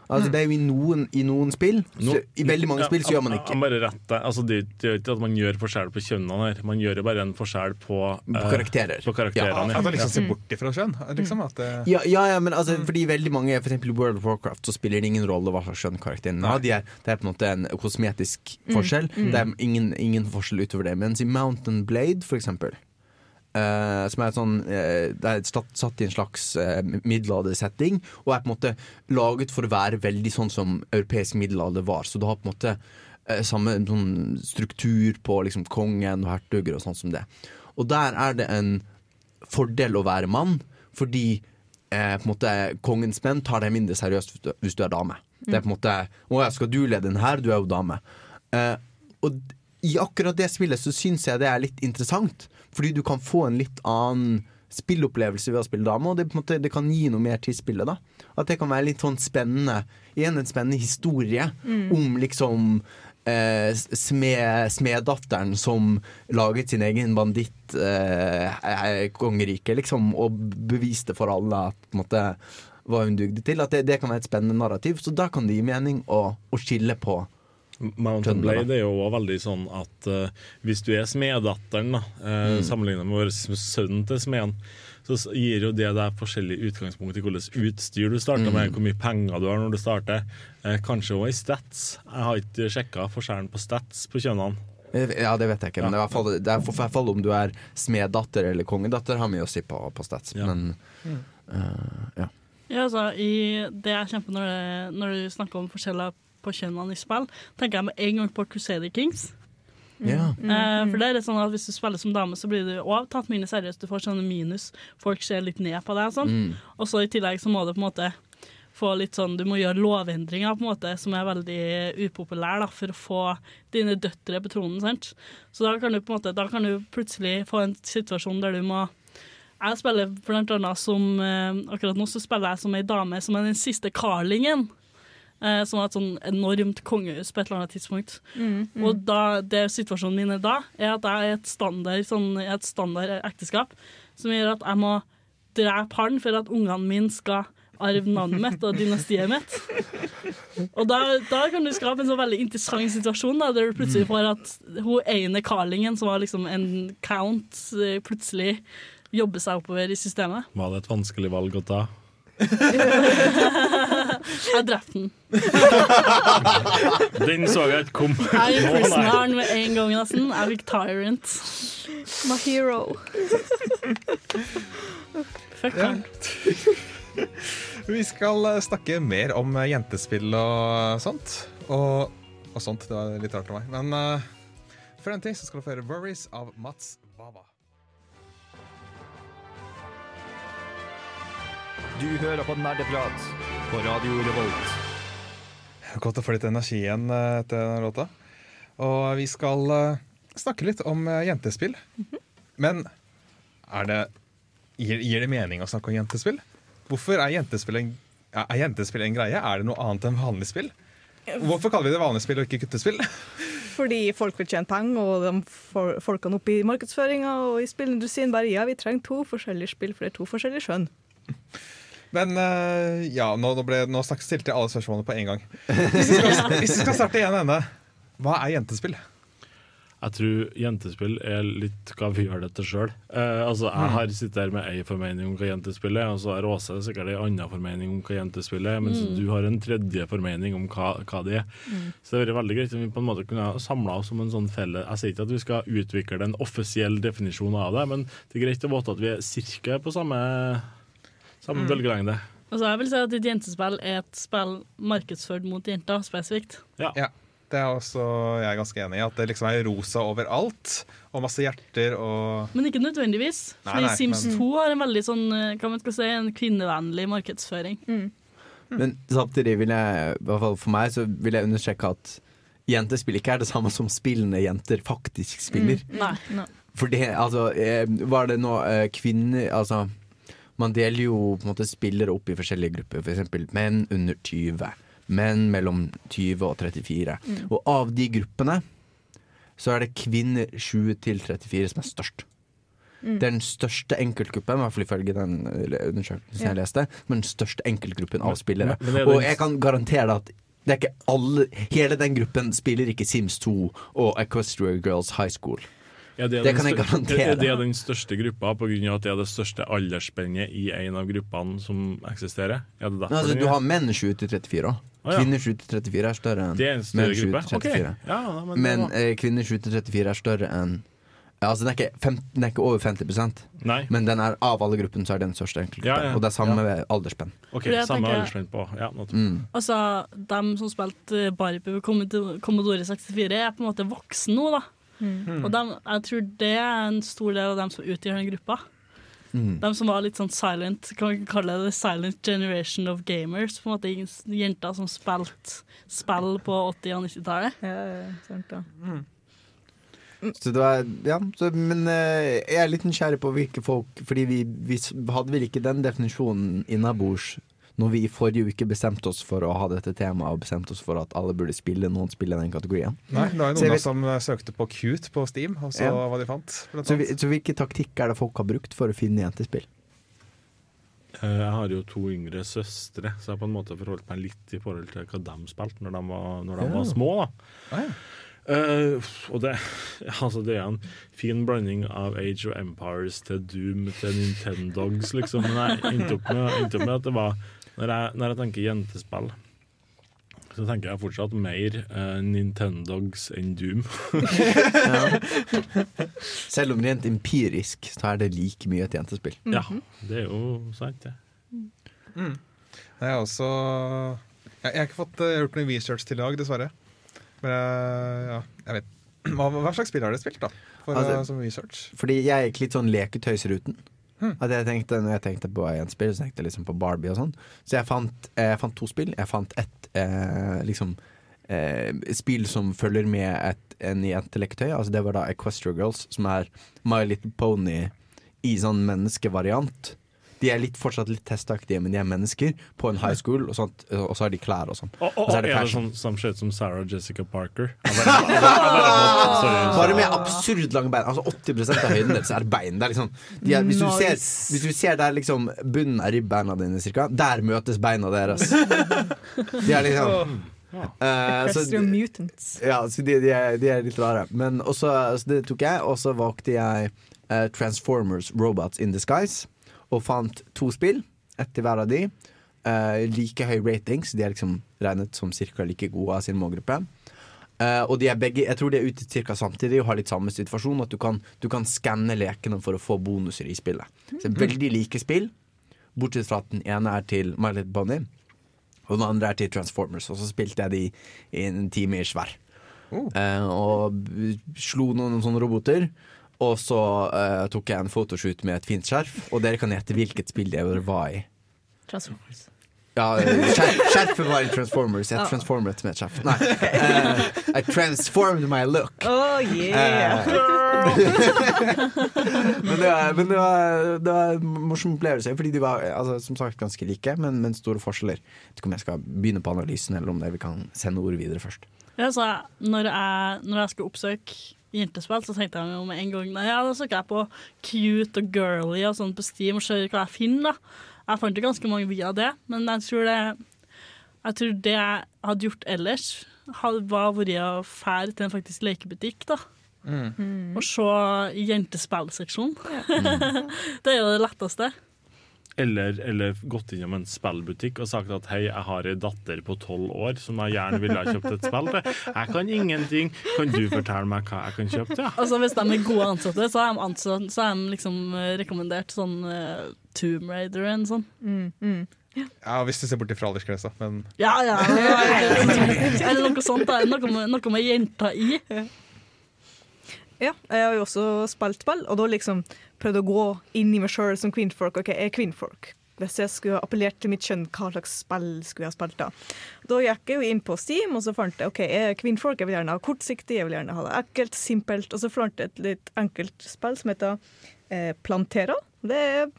Altså det er jo I noen, i noen spill så, I veldig mange Ja, spill så gjør man ikke bare rett, Altså, det, det er ikke at man gjør forskjell på kjønnene her, man gjør jo bare en forskjell på, På eh, karakterer. På karakterene, At man liksom ser Ja. bort ifra kjønn? Liksom at det, ja, ja, ja, men altså, fordi veldig mange For eksempel i World of Warcraft så spiller det ingen rolle hva slags kjønn karakteren har. De er, det er på en måte en kosmetisk Mm, forskjell. mm. Det er ingen, ingen forskjell utover det. Mens i Mountain Blade, for eksempel eh, som er sånn uh, Det er satt, satt i en slags uh, middelaldersetting, og er på en måte laget for å være veldig sånn som europeisk middelalder var. Så du har på en måte uh, samme sånn struktur på liksom kongen og hertuger og sånn som det. Og der er det en fordel å være mann, fordi på en måte kongens menn tar deg mindre seriøst hvis du, hvis du er dame. Det er på en måte Å ja, skal du lede den her? Du er jo dame. Og i akkurat det spillet så syns jeg det er litt interessant, fordi du kan få en litt annen spillopplevelse ved å spille dame, og det, måte, det kan gi noe mer til spillet. da At det kan være litt sånn spennende Igjen en spennende historie Mm. om liksom eh, smed, smeddatteren som laget sin egen banditt eh, eh, liksom, og beviste for alle at på en måte hva hun dugde til. At det, det kan være et spennende narrativ. Så da kan det gi mening å, å skille på Mountain. Blade er jo også veldig sånn at uh, hvis du er smeddatteren, uh, Mm. sammenlignet med vår s- sønn til smeden, så gir jo det deg forskjellig utgangspunkt i hvilket utstyr du starter med, Mm. hvor mye penger du har når du starter. Uh, kanskje òg i stats. Jeg har ikke sjekka forskjellen på stats på kjønnene. Eh, Ja, det vet jeg ikke, men det er i hvert fall, det er for, for hvert fall om du er smeddatter eller kongedatter, har mye å si på, på stats. Men Mm. eh, ja. Ja, altså, i det jeg kjempe når, det, når du snakker om forskjeller på kjønnene i spill, tenker jeg med en gang på Crusader Kings. Ja. Uh, for det er sånn at Hvis du spiller som dame, så blir du òg tatt mindre seriøst. Du får sånne minus. Folk ser litt ned på deg. og Sånn. Mm. Og så i tillegg så må du på en måte få litt sånn Du må gjøre lovendringer på en måte som er veldig upopulære da, for å få dine døtre på tronen. Sant? Så da kan du på en måte Da kan du plutselig få en situasjon der du må Jeg spiller blant annet som eh, Akkurat nå så spiller jeg som ei dame som er den siste carlingen. Eh, som har et sånn enormt kongehus på et eller annet tidspunkt. Mm, mm. Og da, det situasjonen min er da, er at jeg er i et standard, sånn, et standard ekteskap som gjør at jeg må drepe han for at ungene mine skal arve navnet mitt og dynastiet mitt. Og da, da kan du skape en så veldig interessant situasjon, da, der du plutselig får at hun ene carlingen, som var liksom en count, eh, plutselig jobber seg oppover i systemet. Var det et vanskelig valg å ta? Jeg drepte den. Den så jeg ikke kom. Jeg gikk prisoneren med en gang, nesten. Jeg fikk tyrant. My hero. Fuck Ja. Vi skal eh, snakke mer om eh, jentespill og sånt. Og, og sånt. Det var litt rart av meg. Men uh, før den tid så skal du få høre 'Worries' av Mats Bava. Du hører på Nerdeprat på Radio Revolt. Godt å få litt energi igjen eh, etter denne låta. Og vi skal eh, snakke litt om eh, jentespill. Men er det, gir, gir det mening å snakke om jentespill? Hvorfor er jentespill en, er jentespill en greie? Er det noe annet enn vanlig spill? Hvorfor kaller vi det vanlig spill og ikke guttespill? Fordi folk vil tjene penger, og de for, folkene opp i markedsføringa og i spillindustrien bare ja, vi trenger to forskjellige spill, for det er to forskjellige skjønn. Men eh, ja, nå, ble, nå stilte jeg alle spørsmålene på en gang. Hvis vi skal, hvis vi skal starte igjen ende, hva er jentespill? Jeg tror jentespill er litt hva vi gjør det til sjøl. Eh, altså, jeg Mm. har sittet her med ei formening om hva jentespill er, og så har Åse sikkert ei anna formening om hva jentespill er, mens Mm. du har en tredje formening om hva, hva det er. Mm. Så det hadde vært veldig greit om vi på en måte kunne samla oss om en sånn felle Jeg sier ikke at vi skal utvikle en offisiell definisjon av det, men det er greit å vite at vi er cirka på samme, samme Mm. bølgelengde. Altså, jeg vil si at et jentespill er et spill markedsført mot jenter spesifikt. Ja. Det er også jeg er ganske enig i. At det liksom er rosa overalt, og masse hjerter og Men ikke nødvendigvis. Nei, Fordi nei, Sims men- 2 har en veldig sånn, eh, hva man skal si, en kvinnevennlig markedsføring. Men samtidig vil jeg, i hvert fall for meg, så vil jeg understreke at jentespill ikke er det samme som spillende jenter faktisk spiller. Mm. Nei. Nei. For det, altså, eh, var det nå eh, kvinner Altså, man deler jo på en måte spillere opp i forskjellige grupper. For eksempel menn under 20, menn mellom 20 og 34. Mm. Og av de gruppene så er det kvinner 20 til 34 som er størst. Mm. Den største enkeltgruppen, i hvert fall ifølge den undersøkelsen Ja. jeg leste, men den største enkeltgruppen av spillere. men det er Og jeg kan garantere deg at det er ikke alle Hele den gruppen spiller ikke Sims 2 og Equestria Girls High School. Ja, det det kan jeg garantere. Det er den største gruppa pga. at det er det største aldersspennet i en av gruppene som eksisterer. Er det derfor Altså, du har menn 20 til 34 òg. Å. Kvinner 7 til 34 er større enn en menn 7 til 34. Okay. Ja, men men eh, kvinner 7 til 34 er større enn Altså, den er, ikke 15, den er ikke over 50% Nei. men den er, av alle gruppene så er den største enkeltgruppen. Ja, ja. Og det er samme aldersspenn. OK, samme aldersspenn på. Ja, Mm. Altså, dem som spilte Barbie på Commodore Commodore 64, er på en måte voksne nå, da. Mm. Og dem, jeg tror det er en stor del av dem som utgjør den gruppa. Mm. De som var litt sånn silent, kan vi kalle det the silent generation of gamers. På en måte Jenter som spilte spill på 80- og 90-tallet. Ja, sant da. Så det var, ja, så, men eh, jeg er litt nysgjerrig på hvilke folk Fordi vi, vi hadde vel ikke den definisjonen innabords når vi i forrige uke bestemte oss for å ha dette temaet og bestemte oss for at alle burde spille noen spill i den kategorien. Nei, det var jo noen vet- som eh, søkte på Cute på Steam, og så Ja. hva de fant. Så, vi, så hvilke taktikk er det folk har brukt for å finne jentespill? Eh, Jeg har jo to yngre søstre, så jeg har på en måte forholdt meg litt i forhold til hva de spilte når de var, når de Ja. var små. da Ah, ja. uh, og det, altså det er en fin blanding av Age of Empires til Doom til Nintendogs, liksom. Men jeg endte opp med, endte opp med at det var Når jeg, når jeg tenker jentespill, så tenker jeg fortsatt mer uh, Nintendogs enn Doom. Selv om rent empirisk så er det like mye et jentespill. Ja, det er jo sant, det. Mm. Jeg har også Jeg, jeg har ikke fått uh, gjort noe research til i dag, dessverre. Men uh, ja, jeg vet hva, hva slags spill har dere spilt, da? For, Altså, som research? Fordi jeg gikk litt sånn leketøysruten. Hmm. At jeg tenkte, når jeg tenkte på jentespill, så tenkte jeg liksom på Barbie og sånn. Så jeg fant, jeg fant to spill. Jeg fant ett eh, liksom eh, spill som følger med et, en jenteleketøy. Altså det var da Equestria Girls, som er My Little Pony i sånn menneskevariant. De er litt, fortsatt litt testaktige, men de er mennesker på en high school, og, sånt, og så har de klær og sånn. Og, og, Og så er det fashion. sånn som ser ut som Sarah Jessica Parker? Bare, bare, bare, Bare med absurd lange bein. Altså 80% av høyden deres er bein. Det er liksom, de er, hvis, du ser, hvis du ser der liksom bunnen av ribbeina dine, cirka, der møtes beina deres. De er liksom Uh, så- ja, så de, de, er, de er litt rare. Men også, så det tok jeg, og så valgte jeg uh, Transformers Robots in Disguise. Og fant to spill, ett til hver av de. Uh, like høy ratings. De er liksom regnet som ca. like gode av sin målgruppe. Uh, og de er begge, jeg tror de er ute ca. samtidig og har litt samme situasjon. At du kan, du kan skanne lekene for å få bonuser i spillet. Så er veldig like spill, bortsett fra at den ene er til My Little Pony, og den andre er til Transformers. Og så spilte jeg de i en time ish hver. Uh, og slo noen sånne roboter. Og så uh, tok jeg en fotoshoot med et fint skjerf, og dere kan gjette hvilket spill det var i. Transformers. Ja, eh, skjer- skjerfet var i Transformers. Jeg Ja. transformet med et skjerf. Nei. Uh, I transformed my look. Oh yeah! men det var, men det var, det var en morsom opplevelse, fordi de var altså, som sagt ganske like, men, men store forskjeller. Jeg vet ikke om jeg skal begynne på analysen, eller om det vi kan sende ordet videre først. Ja, så når, jeg, når jeg skulle oppsøke jentespill, så tenkte jeg jo med en gang Nei, ja, da søker jeg på cute og girly og sånn på Steam og ser hva jeg finner. da. Jeg fant jo ganske mange via det, men jeg tror det jeg tror det jeg hadde gjort ellers, hadde var vært å fære til en faktisk lekebutikk. da. Mm. Og se jentespillseksjonen. Ja. det er jo det letteste. Eller, eller gått innom en spillbutikk og sagt at hei, jeg har ei datter på tolv år som jeg gjerne ville ha kjøpt et spill til. Jeg kan ingenting. Kan du fortelle meg hva jeg kan kjøpe til? Altså Hvis de er gode ansatte, så er de, ansatt, så er de liksom eh, rekommendert sånn uh, Tomb Raider og Mm, mm. Ja, Hvis du ser bort fra aldersgrensa, men Ja, ja. Eller noe sånt. Da. Noe, med, noe med jenta i. Ja, jeg har jo også spilt spill, og da liksom prøvd å gå inn i meg sjøl som kvinnfolk. OK, jeg er kvinnfolk. Hvis jeg skulle appellert til mitt kjønn, hva slags spill skulle jeg ha spilt da? Da gikk jeg jo inn på Steam, og så fant jeg OK, jeg er kvinnfolk, jeg vil gjerne ha kortsiktig, jeg vil gjerne ha det ekkelt, simpelt. Og så fant jeg et litt enkelt spill som heter eh, Plantera. Det er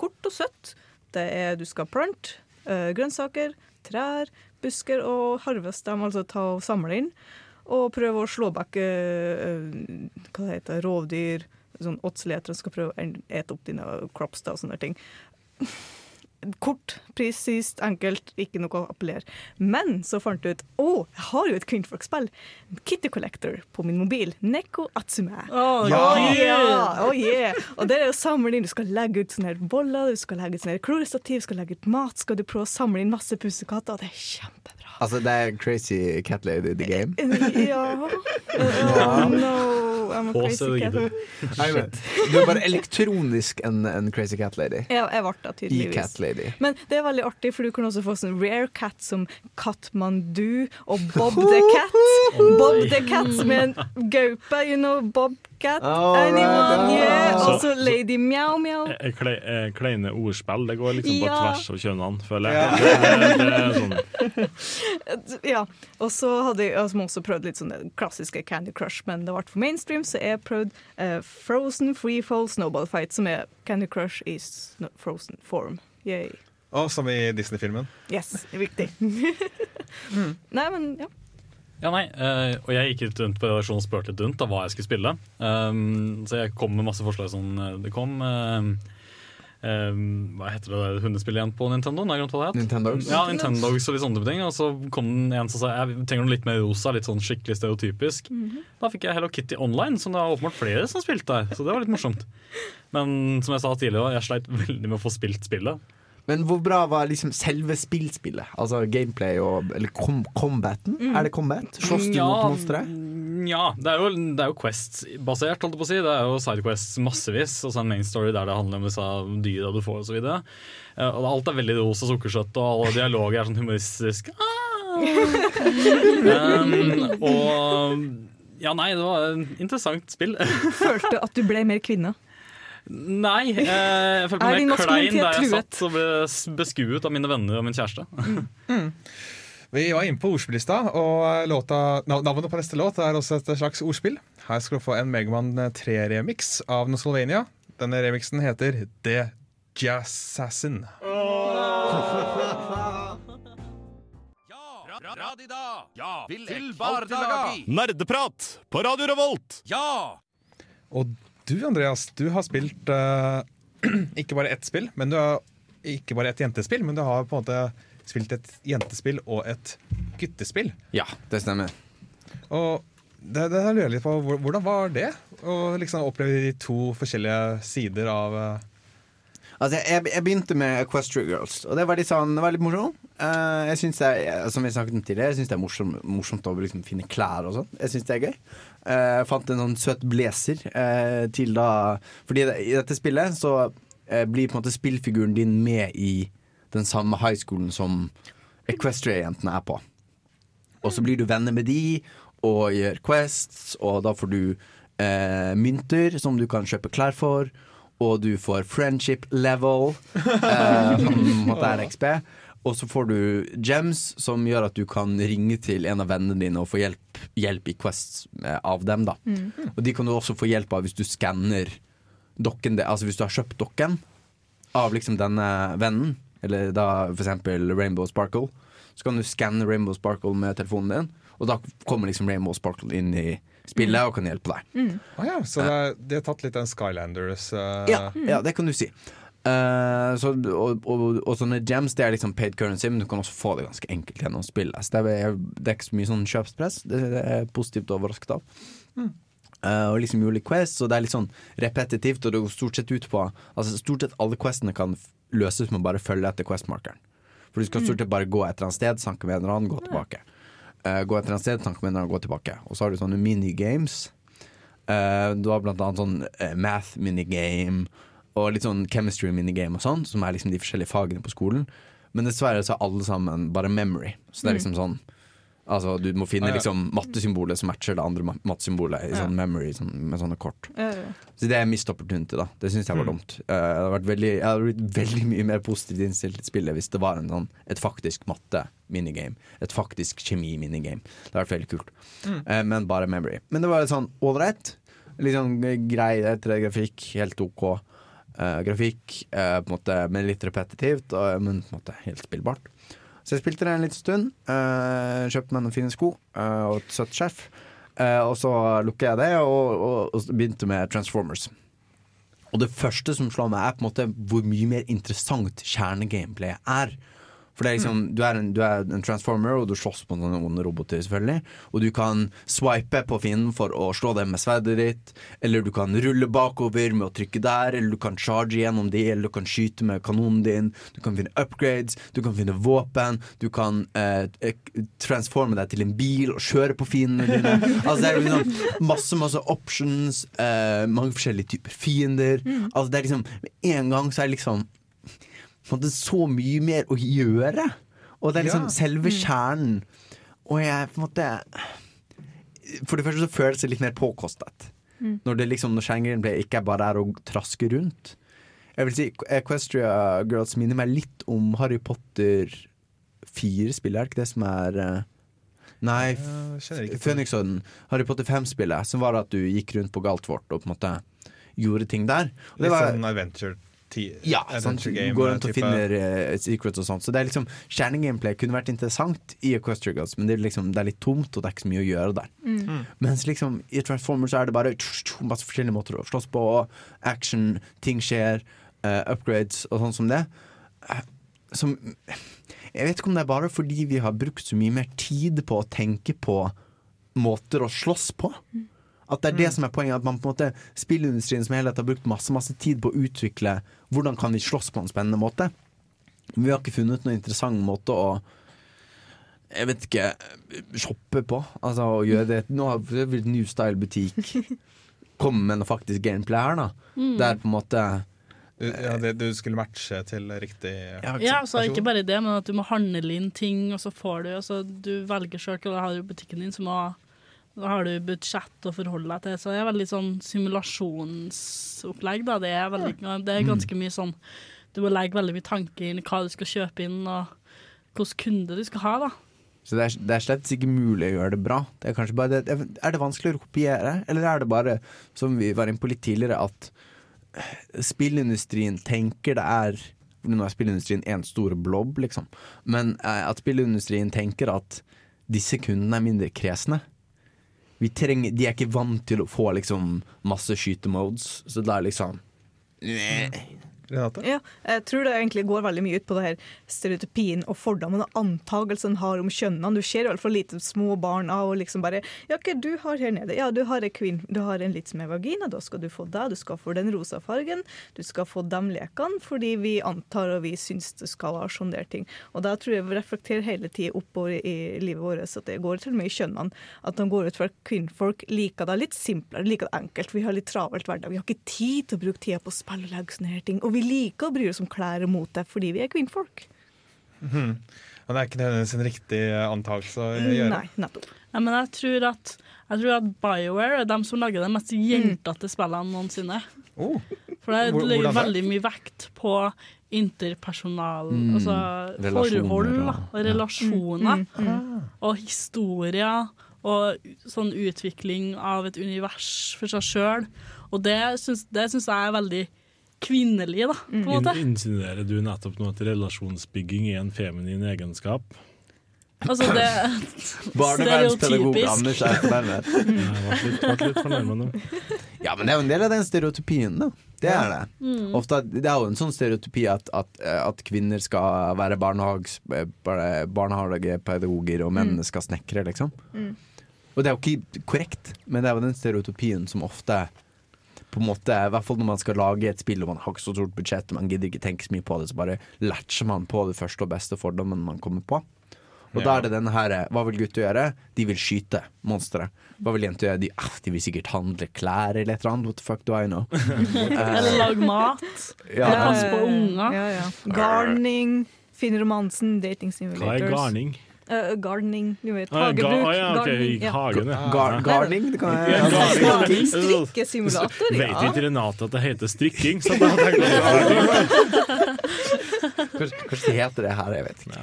kort og søtt. Det er du skal plante eh, grønnsaker, trær, busker og harveste dem, altså ta og samle inn. Og prøve å slå back eh, eh, hva det heter, rovdyr, sånn åtseletere og skal prøve å ete opp dine crops da, og sånne ting. Kort, presist, enkelt, ikke noe å appellere. Men så fant jeg ut å, jeg har jo et kvinnfolkspill. Kitty Collector på min mobil. Neko Atsume. Oh, ja! yeah. Oh, yeah. Og det er å samle inn, Du skal legge ut sånne her boller, du skal legge ut sånne her klorestativ, du skal legge ut mat, skal du prøve å samle inn masse pusekatter. Det er kjempebra. Altså, det er Crazy Cat Lady the game. Ja. Oh, no, I'm a crazy cat. Nei, Du er bare elektronisk en, en Crazy Cat Lady. Ja, jeg ble det I tydeligvis. Cat Lady. Men det er veldig artig, for du kan også få sånn rare cat som Katmandu og Bob the Cat. Bob the Cat som er en gaupe, you know, Bob Cat. Oh, Anyone, yeah. Så- Og så Lady Mjau Meow. Eh, Kle, eh, kleine ordspill. Det går liksom på Ja. tvers av kjønnene, føler jeg. Ja. Det, det er sånn. Ja, og så hadde jeg altså, også prøvd litt sånne klassiske Candy Crush, men det ble for mainstream, så jeg prøvde eh, Frozen Freefall Snowball Fight, som er Candy Crush i sno- frozen form. Yay. Og som i Disney-filmen. Yes, riktig. Nei, men ja. Ja, nei, eh, og jeg gikk litt rundt på redaksjonen og spurte litt rundt av hva jeg skulle spille. Um, så jeg kom med masse forslag sånn eh, Det kom eh, eh, Hva heter det hundespillet igjen på Nintendo? Det? Nintendogs. Ja, Nintendogs og litt sånne ting. Og så kom den en som sa jeg trenger noe litt mer rosa, litt sånn skikkelig stereotypisk. Da fikk jeg Hello Kitty Online, som det var åpenbart flere som spilte der. Så det var litt morsomt. Men som jeg sa tidligere, jeg sleit veldig med å få spilt spillet. Men hvor bra var liksom selve spillspillet? Altså gameplay og Eller com combaten? Mm. Er det combat? Slåss du Ja, mot monstre? Ja, det er jo, det er jo Quest-basert, holdt jeg på å si. Det er jo Sidequests massevis, og så en main story der det handler om disse dyra du får osv. Og alt er veldig ros og sukkersøtt, og alle dialoger er sånn humoristisk. um, og ja, nei, det var et interessant spill. Følte at du ble mer kvinne. Nei, eh, jeg følte meg mer klein da jeg truet? satt og ble beskuet av mine venner og min kjæreste. Vi var inne på ordspillista, og låta, navnet på neste låt er også et slags ordspill. Her skal du få en Megaman 3-remix av Nosolvania. Denne remixen heter The Jazzassin. Radida! Ja! Vil til bardaga! Nerdeprat på Radio Revolt! Ja! Og du, Andreas, du har spilt uh, ikke bare ett spill, men du har ikke bare et jentespill, men du har på en måte spilt et jentespill og et guttespill. Ja, det stemmer. Og det, det lurer jeg litt på, hvordan var det? Å liksom oppleve de to forskjellige sider av uh... Altså, jeg, jeg begynte med Equestria Girls, og det var litt, sånn, det var litt morsomt. Eh, jeg synes det er, som jeg snakket om tidligere, jeg syns det er morsomt, morsomt å liksom finne klær og sånn. Jeg syns det er gøy. Uh, fant en sånn søt blazer uh, til da Fordi det, i dette spillet så uh, blir på en måte spillfiguren din med i den samme high schoolen som Equestria-jentene er på. Og så blir du venner med de og gjør quests, og da får du eh, mynter som du kan kjøpe klær for. og du får friendship level, uh, som på en måte er XP. Og så får du gems, som gjør at du kan ringe til en av vennene dine og få hjelp, hjelp i Quests eh, av dem. da Mm. Og de kan du også få hjelp av hvis du skanner dokken. Altså hvis du har kjøpt dokken av liksom denne vennen, eller da eksempel Rainbow Sparkle, så kan du skanne Rainbow Sparkle med telefonen din, og da kommer liksom Rainbow Sparkle inn i spillet og kan hjelpe deg. Å ja, så det de har tatt litt den Skylanders uh... Ja, ja, det kan du si. Eh, så, og, og, og sånne gems det er liksom paid currency, men du kan også få det ganske enkelt gjennom spillet. Så det er, det er ikke så mye sånn kjøpspress. Det, det er positivt overrasket av. Eh, og liksom juli-quests og det er litt sånn repetitivt, og det går stort sett ut på Altså Stort sett alle questene kan løses med å bare følge etter questmarkeren. For du skal stort sett bare gå et eller annet sted, sanke med en eller annen, gå tilbake. Uh, gå et eller annet sted, sanke med en eller annen, gå tilbake. Og så har du sånne minigames. Uh, du har blant annet sånn math minigame og litt sånn chemistry minigame og sånn, som er liksom de forskjellige fagene på skolen. Men dessverre så er alle sammen bare memory. Så det er liksom sånn Altså Du må finne ja. liksom mattesymbolet som matcher det andre ma- mattesymbolet i Ja. sånn memory sånn, med sånne kort. Ja, ja. Så det er mist opportunity, da. Det syns jeg var Mm. dumt. Uh, jeg, hadde vært veldig, jeg hadde blitt veldig mye mer positivt innstilt til spillet hvis det var en sånn, et faktisk matte-minigame. Et faktisk kjemi-minigame. Det hadde vært veldig kult. Mm. Eh, men bare memory. Men det var litt sånn ålreit. Litt sånn grei etter grafikk. Helt OK. Eh, grafikk, uh, på en måte, men litt repetitivt, og, men på en måte helt spillbart. Så jeg spilte det en liten stund. kjøpte meg noen fine sko og et søtt skjerf. Og så lukket jeg det og, og, og begynte med Transformers. Og det første som slår meg, er på en måte hvor mye mer interessant kjernegameplayet er. For det er liksom, du, er en, du er en transformer, og du slåss på noen onde roboter, selvfølgelig. Og du kan swipe på fienden for å slå dem med sverdet ditt. Eller du kan rulle bakover med å trykke der, eller du kan charge gjennom det, eller du kan skyte med kanonen din. Du kan finne upgrades, du kan finne våpen, du kan eh, eh, transforme deg til en bil og kjøre på fiendene dine. Altså det er liksom masse, masse options, eh, mange forskjellige typer fiender. Altså det er liksom, Med en gang så er det liksom en så mye mer å gjøre. Og det er liksom Ja. selve kjernen. Og jeg på en måte For det første så føles det litt mer påkostet. Mm. Når det liksom Når skjermgameplay ikke bare er å traske rundt. Jeg vil si Equestria Girls minner meg litt om Harry Potter 4-spillet, er det ikke det som er eh, Nei. Phoenix-orden. Harry Potter 5-spillet, som var at du gikk rundt på Galtvort og på en måte gjorde ting der. Og det Litt var- sånn adventure, ja, adventure game. Går rundt og finner uh, secrets og sånt. Så det er liksom Kjernegameplay kunne vært interessant i Equestria Gods, men det er, liksom, det er litt tomt, og det er ikke så mye å gjøre der. Mm. Mens liksom i Transformers så er det bare masse forskjellige måter å slåss på. Action, ting skjer, uh, upgrades og sånn som det. Eh, Som Jeg vet ikke om det er bare fordi vi har brukt så mye mer tid på å tenke på måter å slåss på. At det er det som er poenget. At man på en måte Spillindustrien som helhet har brukt masse masse tid på å utvikle hvordan kan vi slåss på en spennende måte. Men vi har ikke funnet noen interessant måte å jeg vet ikke shoppe på. Altså å gjøre det Nå har det blitt New Style-butikk Komme med noe faktisk gameplay her, da. Mm. Der på en måte ja, det, du skulle matche til riktig Ja, altså, ikke bare det, men at du må handle inn ting, og så får du altså, Du velger sjøl hva du har i butikken din, så må, da har du budsjett å forholde deg til. Så det er veldig sånn simulasjonsopplegg, da. Det er, veldig, det er ganske mye sånn Du må legge veldig mye tanke inn i hva du skal kjøpe inn, og hvilken kunde du skal ha, da. Så det er, det er slett ikke mulig å gjøre det bra. Det er, bare det, er det vanskeligere å kopiere, eller er det bare, som vi var inne på litt tidligere, at spillindustrien tenker det er Nå er spillindustrien én stor blobb, liksom. Men eh, at spillindustrien tenker at disse kundene er mindre kresne. Trenger, de er ikke vant til å få liksom masse skytemodes, så det er liksom Renate? Ja, jeg tror det egentlig går veldig mye ut på det her stereotypien og fordommene og antagelsene har om kjønnene. Du ser i hvert fall litt små barn av og liksom bare Ja, hva du har her nede? Ja, du har en kvinn, du har en litt som er vagina, da skal du få det. Du skal få den rosa fargen. Du skal få de lekene fordi vi antar og vi syns det skal være sånn ting. Og da tror jeg vi reflekterer hele tida oppover i livet vårt at det går til og med i kjønnene. At de går ut for at kvinnfolk liker det litt simplere, liker det enkelt. Vi har litt travelt hverdag. Vi har ikke tid til å bruke tida på å spille og legge sånne her ting. Og vi liker å bry oss om klær og mote fordi vi er kvinnfolk. Mm. Og det er ikke nødvendigvis en riktig antakelse å gjøre. Nei, nettopp. Ja, men jeg tror at, jeg tror at BioWare er dem som lager de mest jentete spillene noensinne. Oh. For det legger veldig mye vekt på interpersonal, Mm. altså forhold og- og relasjoner. Mm, Og historier, og sånn utvikling av et univers for seg sjøl. Og det syns, det syns jeg er veldig kvinnelig, da, på en In, måte. insinuerer du nettopp nå at relasjonsbygging er en feminin egenskap? Altså, det Barnevernspedagog stereotypisk. Anders er fornærmet. Jeg ble litt, fornærmet nå. Ja, men det er jo en del av den stereotypien, da. Det er det. Mm. Ofte, det er jo en sånn stereotypi at, at, at kvinner skal være barnehagepedagoger, og menn skal snekre, liksom. Mm. Og det er jo ikke korrekt, men det er jo den stereotypien som ofte på en måte, I hvert fall når man skal lage et spill og man har ikke så stort budsjett og man gidder ikke tenke så mye på det, så bare latcher man på det første og beste fordommen man kommer på. Og da er det denne her Hva vil gutter gjøre? De vil skyte monstre. Hva vil jenter gjøre? De, ah, de vil sikkert handle klær eller et eller annet. What the fuck do I know? Eller lage mat. Ja. Passe på unger. Ja, ja. Gardening, Finn romansen, dating Hva er garning? Eh, gardening, du vet. Hagebruk. ah, ja, gardening, i ja. hagen, ja. Gar garning? Det kan jeg Ja, garning. Garning, strikkesimulator, Vet ikke Renate at det heter strikking? Så da tenker jeg Kanskje, kanskje det heter det her, jeg vet ikke.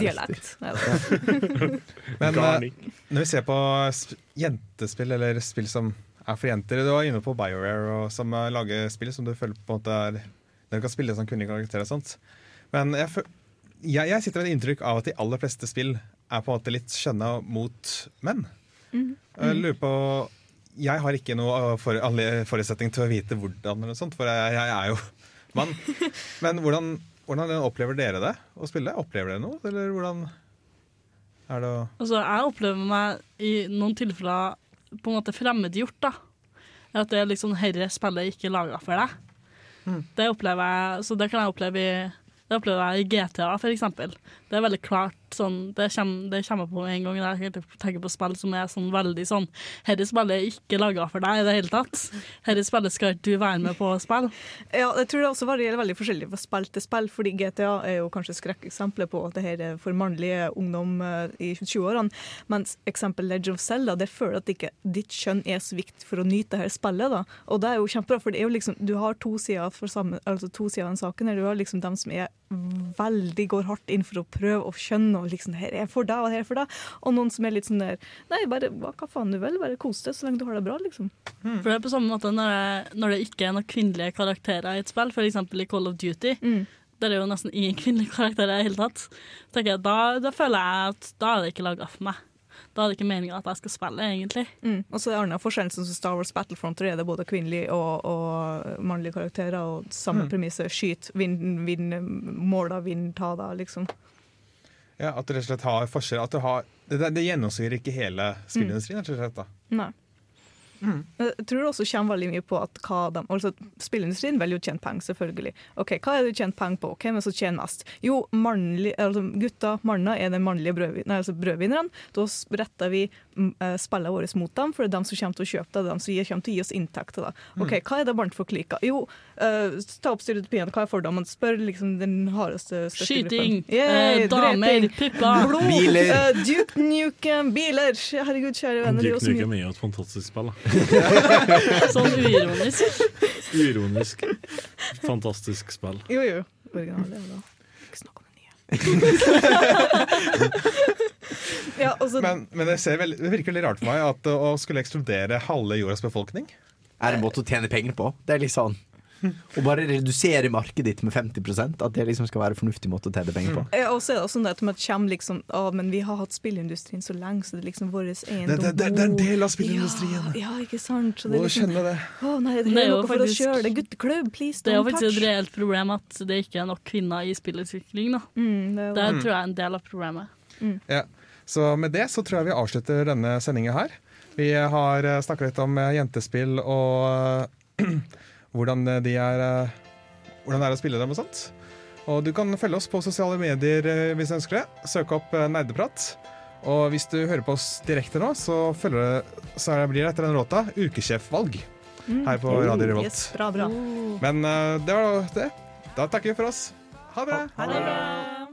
Dialekt. Men eh, når vi ser på sp jentespill, eller spill som er for jenter Du var inne på BioWare, og som lager spill som du føler på en måte er Dere kan spille som kvinnelige karakterer og sånt. Men jeg, fø- jeg, jeg sitter med et inntrykk av at de aller fleste spill er på en måte litt skjønna mot menn. Mm. Jeg lurer på Jeg har ikke noe for, forutsetning til å vite hvordan, sånt, for jeg, jeg er jo mann. Men hvordan, hvordan opplever dere det å spille? Opplever dere noe, eller hvordan er det å Altså, jeg opplever meg i noen tilfeller på en måte fremmedgjort. da. At det er liksom herre spillet ikke laga for deg. Det opplever jeg, så det kan jeg oppleve i det opplever jeg i GTA, for eksempel. Det er veldig klart sånn Det kommer, kommer på en gang når jeg tenker på spill som er sånn veldig sånn Dette spillet er ikke laga for deg i det hele tatt. Dette spillet skal ikke du være med på å spille. Ja, jeg tror det også varierer veldig forskjellig fra spill til spill, fordi GTA er jo kanskje skrekkeksempler på at det her er for mannlige ungdom eh, i 20-årene, mens eksempel Legend of Zelda, det føler at ikke ditt kjønn er så viktig for å nyte det her spillet. da. Og det er jo kjempebra, for det er jo liksom, du har to sider for altså av den saken. her. Du har liksom dem som er veldig går hardt inn for å prøve å skjønne og liksom, her er for deg og her er for deg, og noen som er litt sånn der Nei, bare hva faen du vil, bare kos deg så lenge du har det bra, liksom. For det er på samme måte når det, når det ikke er noen kvinnelige karakterer i et spill, f.eks. i Call of Duty. Der er jo nesten ingen kvinnelige karakterer i det hele tatt. tenker jeg, da, da føler jeg at da er det ikke laga for meg. Da er det ikke meninga at jeg skal spille, egentlig. Mm. Og så er det forskjellen forskjell, som Star Wars Battlefront, der er det både kvinnelige og, og mannlige karakterer, og samme Mm. premisset. Skyt, vinn, vinn måla, vinn, ta da, liksom. Ja, At du rett og slett har forskjell at du har, Det, det gjennomsyrer ikke hele spillindustrien, rett og slett. da Nei. Jeg tror det også kommer veldig mye på at hva de, altså Spillindustrien vil jo tjene penger, selvfølgelig. Ok, Hva er det du tjener penger på? Hvem er det som tjener mest? Jo, mannlig, altså gutta, manna er den mannlige brødvin, nei, altså brødvinnerne. Da retter vi mm, eh, spillene våre mot dem, for det er dem som kommer til å kjøpe det. Det er dem som kommer til å gi oss inntekter. da. Ok, Mm. Hva er det barnfolk liker? Jo, eh, ta opp stereotypien. Hva er fordommene? Spør liksom den hardeste største Skyting, yeah, eh, damer, pupper. Blod, Biler. Uh, Duke Nukem, biler. Herregud, kjære venner. det er Duke Nukem er jo et fantastisk spill. Da. Sånn uironisk. Uironisk. Fantastisk spill. Jo, jo. Originale, ja, da. Ikke snakk om det nye. ja, altså, Men, men det, ser veldig, det virker veldig rart for meg at å skulle ekskludere halve jordas befolkning Er en måte å tjene penger på. Det er litt sånn Å bare redusere markedet ditt med 50% At det liksom skal være en fornuftig måte å tjene penger på. Mm. og så er det også sånn at man kommer liksom Å, men vi har hatt spillindustrien så lenge, så det er liksom vår eiendom. Det- det- det- det er en del av spillindustrien. Ja, ja ikke sant? Så Må kjenne det. Å nei, det Det er er jo noe for oss faktisk- sjøl. Det er gutteklubb, please don't touch. Det er jo faktisk et reelt problem at det ikke er nok kvinner i spillutvikling. Da. Mm, det er det Mm. tror jeg er en del av problemet. Ja. Så med det så tror jeg vi avslutter denne sendinga her. Vi har snakka litt om eh, jentespill og eh, hvordan de er eh, Hvordan det er å spille dem og sånt. Og du kan følge oss på sosiale medier eh, hvis du ønsker det. Søk opp eh, Nerdeprat. Og hvis du hører på oss direkte nå, så, det- så blir det etter den låta ukesjefvalg her på Radio Revolt. Yes, bra, bra. Men eh, det var det. Da takker vi for oss. Ha det bra. Ha det bra.